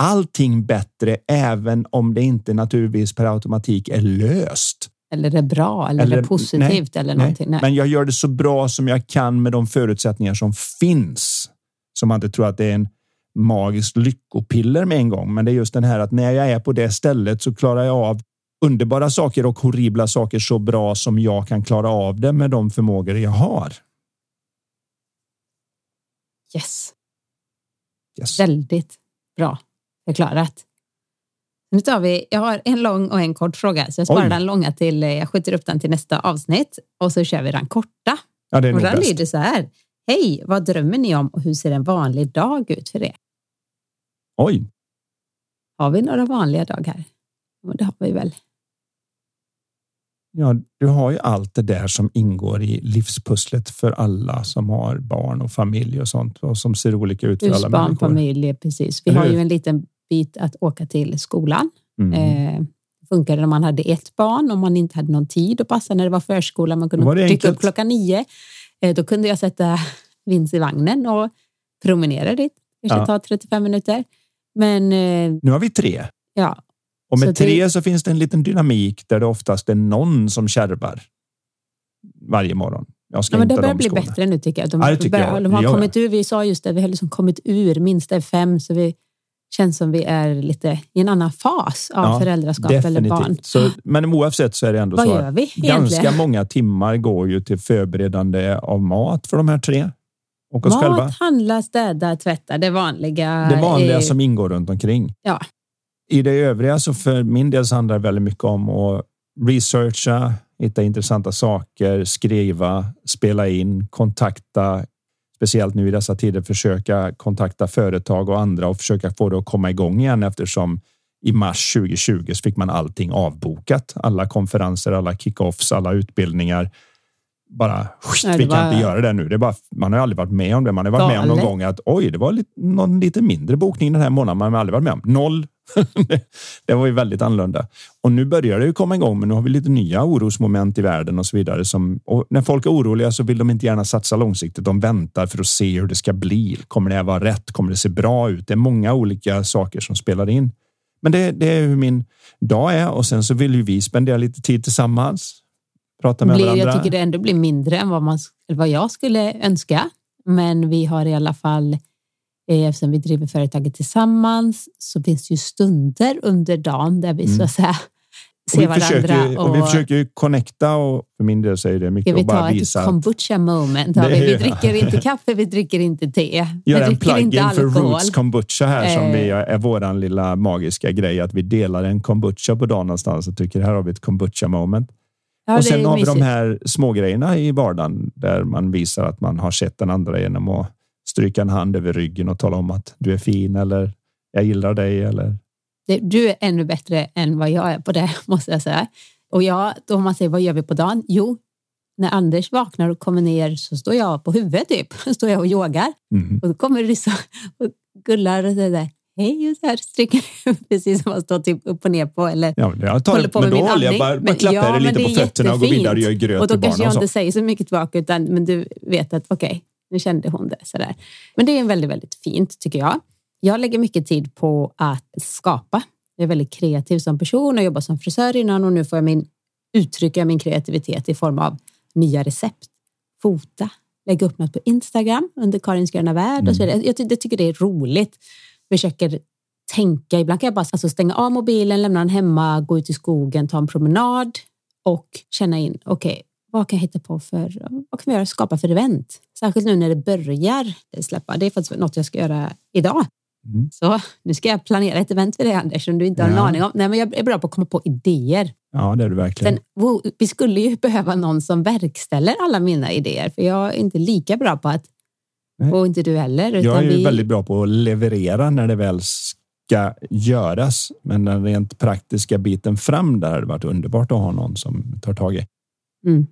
allting bättre, även om det inte naturligtvis per automatik är löst. Eller är bra eller, eller är positivt nej, eller någonting. Nej. Men jag gör det så bra som jag kan med de förutsättningar som finns. Så man inte tror att det är en magisk lyckopiller med en gång. Men det är just den här att när jag är på det stället så klarar jag av underbara saker och horribla saker så bra som jag kan klara av det med de förmågor jag har. Yes. yes. Väldigt bra förklarat. Nu tar vi, jag har en lång och en kort fråga, så jag sparar Oj. den långa till, jag skjuter upp den till nästa avsnitt och så kör vi den korta. Ja, det är och den lyder så här. Hej, vad drömmer ni om och hur ser en vanlig dag ut för er? Oj. Har vi några vanliga dagar? Det har vi väl. Ja, du har ju allt det där som ingår i livspusslet för alla som har barn och familj och sånt och som ser olika ut för Just alla människor. familj, precis. Vi har ju en liten bit att åka till skolan. Mm. Eh, funkade när man hade ett barn, om man inte hade någon tid att passa när det var förskola. Man kunde dyka upp klockan nio. Eh, då kunde jag sätta Vince i vagnen och promenera dit. Kanske ja. ta 35 minuter. Men, eh, nu har vi tre. Ja, och med så tre det... så finns det en liten dynamik där det oftast är någon som kärvar varje morgon. Jag ska ja, men det börjar bli bättre nu tycker jag. De, ja, börjar, jag. de har kommit ur, vi sa just det, vi har liksom kommit ur minsta fem så vi känns som vi är lite i en annan fas av ja, föräldraskap definitivt. eller barn. Så, men oavsett så är det ändå Vad så att vi, ganska många timmar går ju till förberedande av mat för de här tre. Och oss mat, själva. handla, städa, tvätta, det vanliga. Det vanliga är... som ingår runt omkring. Ja. I det övriga så för min del så handlar det väldigt mycket om att researcha, hitta intressanta saker, skriva, spela in, kontakta, speciellt nu i dessa tider försöka kontakta företag och andra och försöka få det att komma igång igen eftersom i mars 2020 så fick man allting avbokat. Alla konferenser, alla kickoffs, alla utbildningar. Bara Nej, vi kan var... inte göra det nu. Det är bara, man har aldrig varit med om det. Man har varit med om någon gång att oj, det var lite, någon lite mindre bokning den här månaden. Man har aldrig varit med om noll det var ju väldigt annorlunda. Och nu börjar det ju komma igång, men nu har vi lite nya orosmoment i världen och så vidare. Som, när folk är oroliga så vill de inte gärna satsa långsiktigt. De väntar för att se hur det ska bli. Kommer det här vara rätt? Kommer det se bra ut? Det är många olika saker som spelar in. Men det, det är hur min dag är och sen så vill ju vi spendera lite tid tillsammans. Prata med blir, varandra. Jag tycker det ändå blir mindre än vad, man, vad jag skulle önska. Men vi har i alla fall eftersom vi driver företaget tillsammans så finns det ju stunder under dagen där vi mm. så att säga ser vi. Försöker, och, och vi försöker ju connecta och för min del är det mycket visa. Vi tar ett kombucha moment. Vi. vi dricker inte kaffe, vi dricker inte te. Göra en plugin för Roots kombucha här som vi, eh. är våran lilla magiska grej. Att vi delar en kombucha på dagen någonstans och tycker här har vi ett kombucha moment. Ja, och sen har vi de här små grejerna i vardagen där man visar att man har sett den andra genom att stryka en hand över ryggen och tala om att du är fin eller jag gillar dig eller. Du är ännu bättre än vad jag är på det måste jag säga. Och jag, då man säger vad gör vi på dagen? Jo, när Anders vaknar och kommer ner så står jag på huvudet typ. står jag och yogar mm. och då kommer Ryssa och gullar och säger hej och så här stryker precis som man står typ upp och ner på eller ja, jag tar håller på med min andning. Jag bara, bara klappar ja, lite på fötterna och går vidare och gör gröt Och då kanske jag och inte säger så mycket tillbaka utan men du vet att okej, okay, nu kände hon det sådär. Men det är väldigt, väldigt fint tycker jag. Jag lägger mycket tid på att skapa. Jag är väldigt kreativ som person och jobbar som frisör innan och nu får jag min, uttrycka min kreativitet i form av nya recept, fota, lägga upp något på Instagram under Karins gröna värld mm. och så mm. vidare. Jag, jag tycker det är roligt. Försöker tänka. Ibland kan jag bara alltså, stänga av mobilen, lämna den hemma, gå ut i skogen, ta en promenad och känna in, okej, okay, vad kan jag hitta på för, vad kan vi göra, skapa för event? Särskilt nu när det börjar släppa. Det är faktiskt något jag ska göra idag. Mm. Så nu ska jag planera ett event för dig Anders som du inte har ja. en aning om. Nej, men jag är bra på att komma på idéer. Ja, det är du verkligen. Sen, vi skulle ju behöva någon som verkställer alla mina idéer, för jag är inte lika bra på att, Nej. och inte du heller. jag är ju vi... väldigt bra på att leverera när det väl ska göras, men den rent praktiska biten fram där hade varit underbart att ha någon som tar tag i. Mm.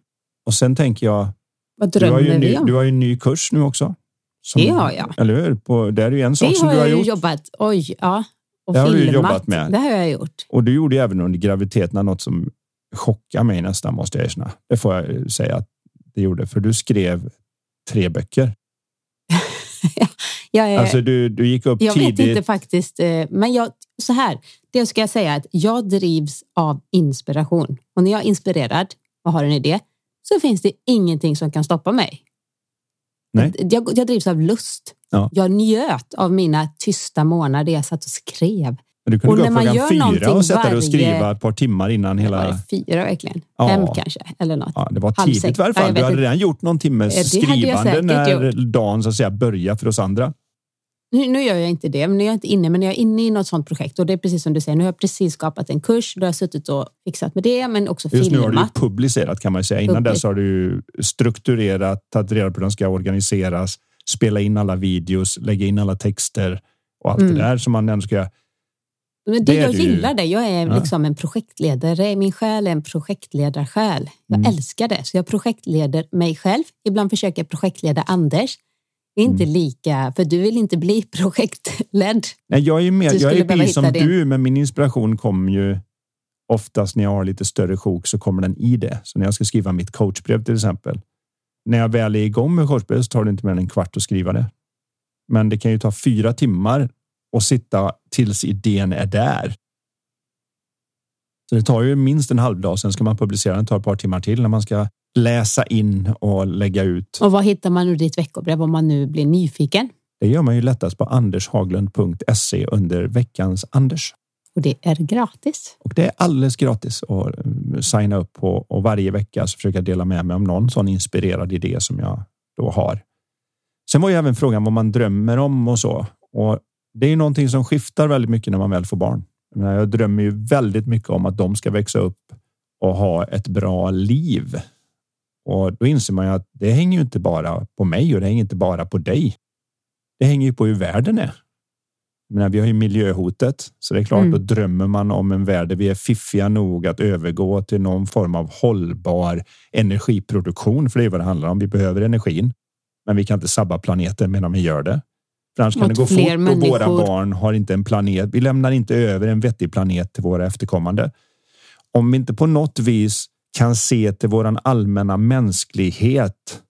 Och sen tänker jag. Vad drömmer du har ju vi om? Du har ju en ny kurs nu också. Som, det har jag. Eller hur? På, det är ju en sak det som du har gjort. jobbat. Oj, ja. Och det filmat. har du jobbat med. Det har jag gjort. Och du gjorde även under graviditeten något som chockade mig nästan måste jag erkänna. Det får jag säga att det gjorde, för du skrev tre böcker. jag är, alltså du, du gick upp jag tidigt. Jag vet inte faktiskt, eh, men jag, så här, det ska jag säga att jag drivs av inspiration och när jag är inspirerad och har en idé så finns det ingenting som kan stoppa mig. Nej. Jag, jag drivs av lust. Ja. Jag njöt av mina tysta månader där jag satt och skrev. Men du kunde och gå upp klockan fyra och sätta dig och skriva ett par timmar innan hela... Var det fyra verkligen? Ja. Fem kanske? Eller något. Ja, det var tidigt i varje fall. Ja, du hade redan gjort någon timmes skrivande när gjort. dagen så att säga började för oss andra. Nu, nu gör jag inte det, men jag är inte inne, men jag är inne i något sånt projekt och det är precis som du säger. Nu har jag precis skapat en kurs. Då har jag suttit och fixat med det, men också Just filmat. nu har du publicerat kan man säga. Innan Public. dess har du strukturerat, tagit reda på hur den ska organiseras, spela in alla videos, lägga in alla texter och allt mm. det där som man ändå ska göra. Men det, det jag gillar det. Jag är ja. liksom en projektledare. Min själ är en projektledarsjäl. Jag mm. älskar det, så jag projektleder mig själv. Ibland försöker jag projektleda Anders inte mm. lika, för du vill inte bli projektledd. Nej, jag är, mer, jag är precis som din... du, men min inspiration kommer ju oftast när jag har lite större sjok så kommer den i det. Så när jag ska skriva mitt coachbrev till exempel. När jag väl är igång med coachbrev så tar det inte mer än en kvart att skriva det. Men det kan ju ta fyra timmar och sitta tills idén är där. Så det tar ju minst en halv dag. Sen ska man publicera den. tar ett par timmar till när man ska läsa in och lägga ut. Och vad hittar man ur ditt veckobrev om man nu blir nyfiken? Det gör man ju lättast på andershaglund.se under veckans Anders. Och det är gratis. Och det är alldeles gratis att eh, signa upp på och varje vecka så försöka dela med mig om någon sån inspirerad idé som jag då har. Sen var ju även frågan vad man drömmer om och så. Och det är någonting som skiftar väldigt mycket när man väl får barn. Jag drömmer ju väldigt mycket om att de ska växa upp och ha ett bra liv. Och då inser man ju att det hänger ju inte bara på mig och det hänger inte bara på dig. Det hänger ju på hur världen är. menar, vi har ju miljöhotet, så det är klart, mm. då drömmer man om en värld där vi är fiffiga nog att övergå till någon form av hållbar energiproduktion. För det är vad det handlar om. Vi behöver energin, men vi kan inte sabba planeten medan vi gör det. För annars kan det gå fort och människor. våra barn har inte en planet. Vi lämnar inte över en vettig planet till våra efterkommande. Om vi inte på något vis kan se till våran allmänna mänsklighet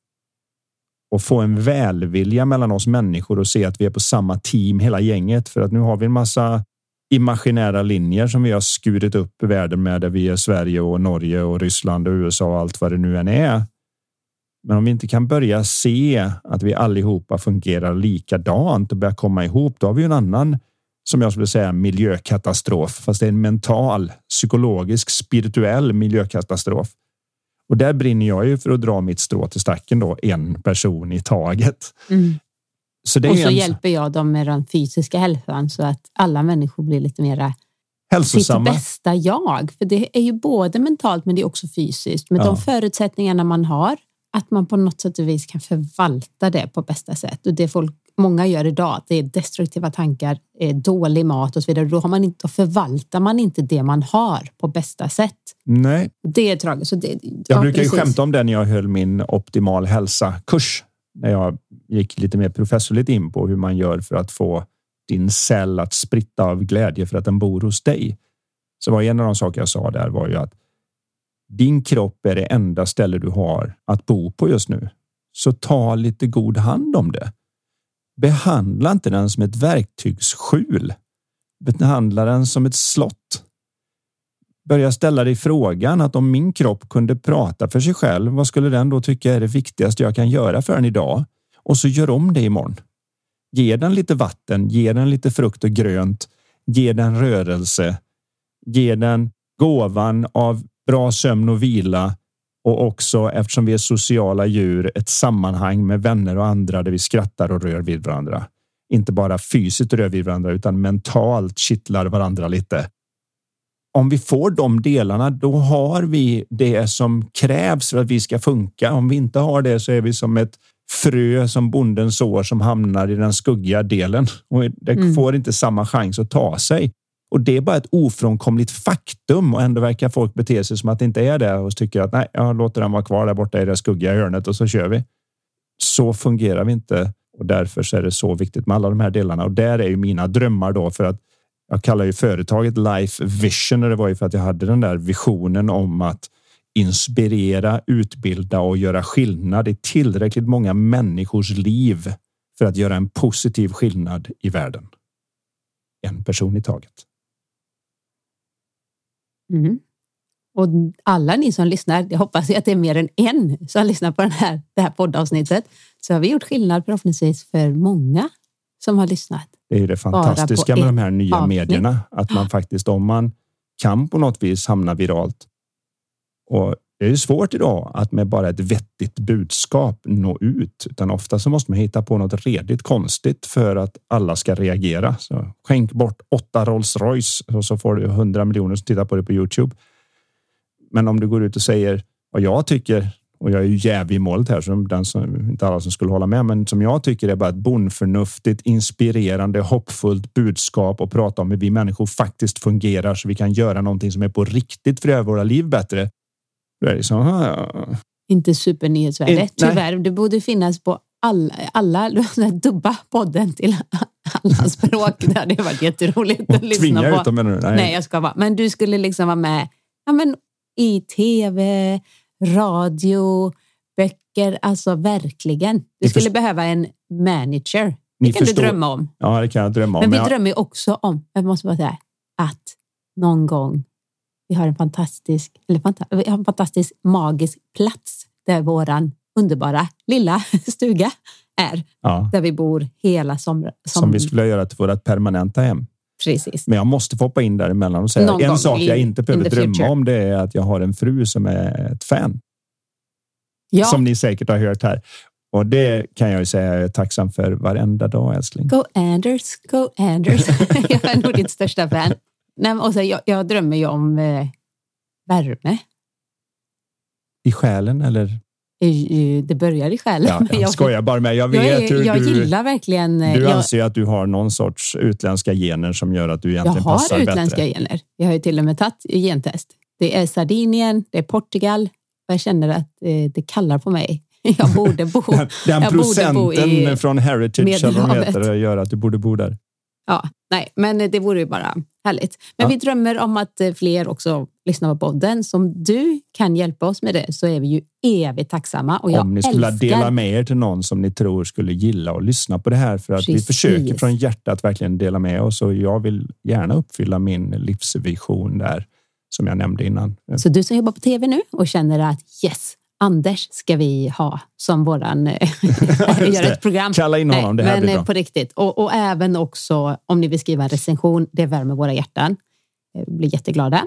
och få en välvilja mellan oss människor och se att vi är på samma team hela gänget. För att nu har vi en massa imaginära linjer som vi har skurit upp i världen med där vi är Sverige och Norge och Ryssland och USA och allt vad det nu än är. Men om vi inte kan börja se att vi allihopa fungerar likadant och börja komma ihop, då har vi en annan som jag skulle säga miljökatastrof, fast det är en mental, psykologisk, spirituell miljökatastrof. Och där brinner jag ju för att dra mitt strå till stacken då, en person i taget. Mm. Så och så en... hjälper jag dem med den fysiska hälsan så att alla människor blir lite mera hälsosamma. Sitt bästa jag. För det är ju både mentalt men det är också fysiskt. Med ja. de förutsättningarna man har, att man på något sätt och vis kan förvalta det på bästa sätt. Och det folk, många gör idag, det är destruktiva tankar, dålig mat och så vidare. Då, har man inte, då förvaltar man inte det man har på bästa sätt. Nej. Det är tragiskt. Så det, jag ja, brukar ju skämta om det när jag höll min optimal hälsa-kurs. När jag gick lite mer professorligt in på hur man gör för att få din cell att spritta av glädje för att den bor hos dig. Så var en av de saker jag sa där var ju att din kropp är det enda ställe du har att bo på just nu. Så ta lite god hand om det. Behandla inte den som ett verktygsskjul. Behandla den som ett slott. Börja ställa dig frågan att om min kropp kunde prata för sig själv, vad skulle den då tycka är det viktigaste jag kan göra för den idag? Och så gör om det imorgon. Ge den lite vatten, ge den lite frukt och grönt, ge den rörelse, ge den gåvan av bra sömn och vila och också eftersom vi är sociala djur ett sammanhang med vänner och andra där vi skrattar och rör vid varandra. Inte bara fysiskt rör vid varandra utan mentalt kittlar varandra lite. Om vi får de delarna, då har vi det som krävs för att vi ska funka. Om vi inte har det så är vi som ett frö som bonden sår som hamnar i den skuggiga delen och det mm. får inte samma chans att ta sig. Och det är bara ett ofrånkomligt faktum och ändå verkar folk bete sig som att det inte är det och tycker att nej, jag låter den vara kvar där borta i det skuggiga hörnet och så kör vi. Så fungerar vi inte och därför så är det så viktigt med alla de här delarna och där är ju mina drömmar då för att jag kallar ju företaget Life Vision och det var ju för att jag hade den där visionen om att inspirera, utbilda och göra skillnad i tillräckligt många människors liv för att göra en positiv skillnad i världen. En person i taget. Mm. Och alla ni som lyssnar, jag hoppas att det är mer än en som lyssnar på den här, det här poddavsnittet, så har vi gjort skillnad förhoppningsvis för många som har lyssnat. Det är det fantastiska med de här nya avsnitt. medierna, att man faktiskt om man kan på något vis hamna viralt. Och det är svårt idag att med bara ett vettigt budskap nå ut, utan ofta så måste man hitta på något redigt konstigt för att alla ska reagera. Så skänk bort åtta Rolls Royce och så får du hundra miljoner som tittar på det på Youtube. Men om du går ut och säger vad jag tycker och jag är ju jävig i målet här, så den som inte alla som skulle hålla med, men som jag tycker är bara ett bondförnuftigt, inspirerande, hoppfullt budskap och prata om hur vi människor faktiskt fungerar så vi kan göra någonting som är på riktigt för att göra våra liv bättre. Då är det så, ah, Inte supernyhetsvärde. Tyvärr, det borde finnas på alla, alla dubba podden till alla språk. Det hade varit jätteroligt att lyssna på. Ut dem, Nej. Nej, jag ska vara. Men du skulle liksom vara med ja, men i tv, radio, böcker. Alltså verkligen. Du skulle behöva en manager. Det kan förstår. du drömma om. Ja, det kan jag drömma om. Men vi jag... drömmer också om, jag måste bara säga, att någon gång vi har en fantastisk, eller vi har en fantastisk magisk plats där våran underbara lilla stuga är. Ja. Där vi bor hela sommaren. Som... som vi skulle göra till vårt permanenta hem. Precis. Men jag måste få hoppa in däremellan och säga Någon en sak jag inte behöver drömma om. Det är att jag har en fru som är ett fan. Ja. Som ni säkert har hört här. Och det kan jag ju säga jag är tacksam för varenda dag älskling. Go Anders, go Anders. jag är nog ditt största fan. Nej, och så, jag, jag drömmer ju om eh, värme. I själen eller? det börjar i själen. Ja, jag, jag skojar bara med. Jag vet jag, jag du, gillar verkligen. Eh, du anser att du har någon sorts utländska gener som gör att du egentligen passar bättre. Jag har utländska gener. Jag har ju till och med tagit gentest. Det är Sardinien, det är Portugal jag känner att eh, det kallar på mig. jag borde bo. Den, den jag procenten borde bo i från Heritage Medelhavet. heter gör att du borde bo där. Ja, nej, men det vore ju bara härligt. Men Ja. vi drömmer om att eh, fler också lyssnar på podden. Så om du kan hjälpa oss med det så är vi ju evigt tacksamma. Och jag Om ni skulle älskar... dela med er till någon som ni tror skulle gilla och lyssna på det här för att vi Precis. försöker från hjärtat verkligen dela med oss och jag vill gärna uppfylla min livsvision där som jag nämnde innan. Så du som jobbar på tv nu och känner att yes, Anders ska vi ha som våran... eh, det. ett program. Kalla in honom, det här men blir eh, bra. på riktigt. Och, och även också om ni vill skriva en recension. Det värmer våra hjärtan. Eh, Vi blir jätteglada.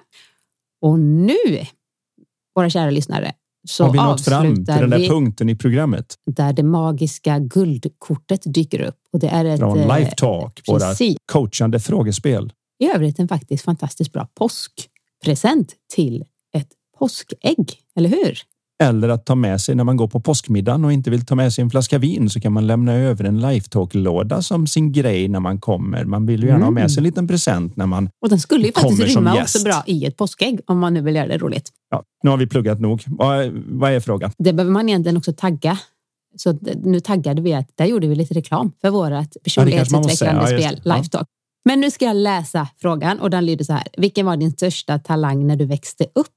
Och nu, våra kära lyssnare, så Har vi nått fram till den där vi punkten i programmet där det magiska guldkortet dyker upp. Och det är ett, från eh, Life Talk, våra coachande frågespel. I övrigt en faktiskt fantastiskt bra påskpresent till ett påskägg, eller hur? Eller att ta med sig när man går på påskmiddagen och inte vill ta med sig en flaska vin så kan man lämna över en Lifetalk-låda som sin grej när man kommer. Man vill ju gärna ha med sig en liten present när man... Och den skulle ju faktiskt rymma också bra i ett påskägg om man nu vill göra det roligt. Ja, nu har vi pluggat nog. Vad, vad är frågan? Det behöver man egentligen också tagga. Så att nu taggade vi att där gjorde vi lite reklam för vårt personlighetsutvecklande. Ja, spel. Ja. Lifetalk. Men nu ska jag läsa frågan och den lyder så här. Vilken var din största talang när du växte upp?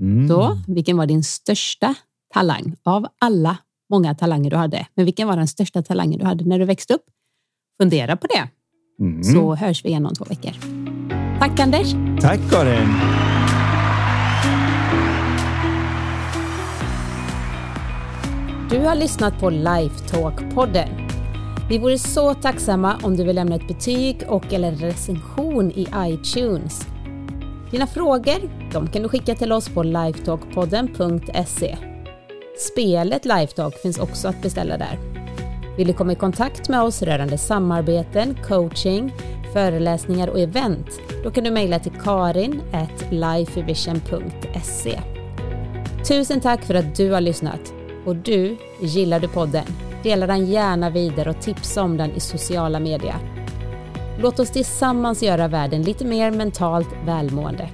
Mm. Så, vilken var din största talang av alla många talanger du hade? Men vilken var den största talangen du hade när du växte upp? Fundera på det, Mm. så hörs vi igen om två veckor. Tack Anders! Tack Karin! Du har lyssnat på Lifetalk-podden. Vi vore så tacksamma om du vill lämna ett betyg och eller recension i iTunes. Dina frågor de kan du skicka till oss på lifetalkpodden.se. Spelet Lifetalk finns också att beställa där. Vill du komma i kontakt med oss rörande samarbeten, coaching, föreläsningar och event? Då kan du mejla till karin.lifevision.se. Tusen tack för att du har lyssnat. Och du, gillar du podden? Dela den gärna vidare och tipsa om den i sociala medier. Låt oss tillsammans göra världen lite mer mentalt välmående.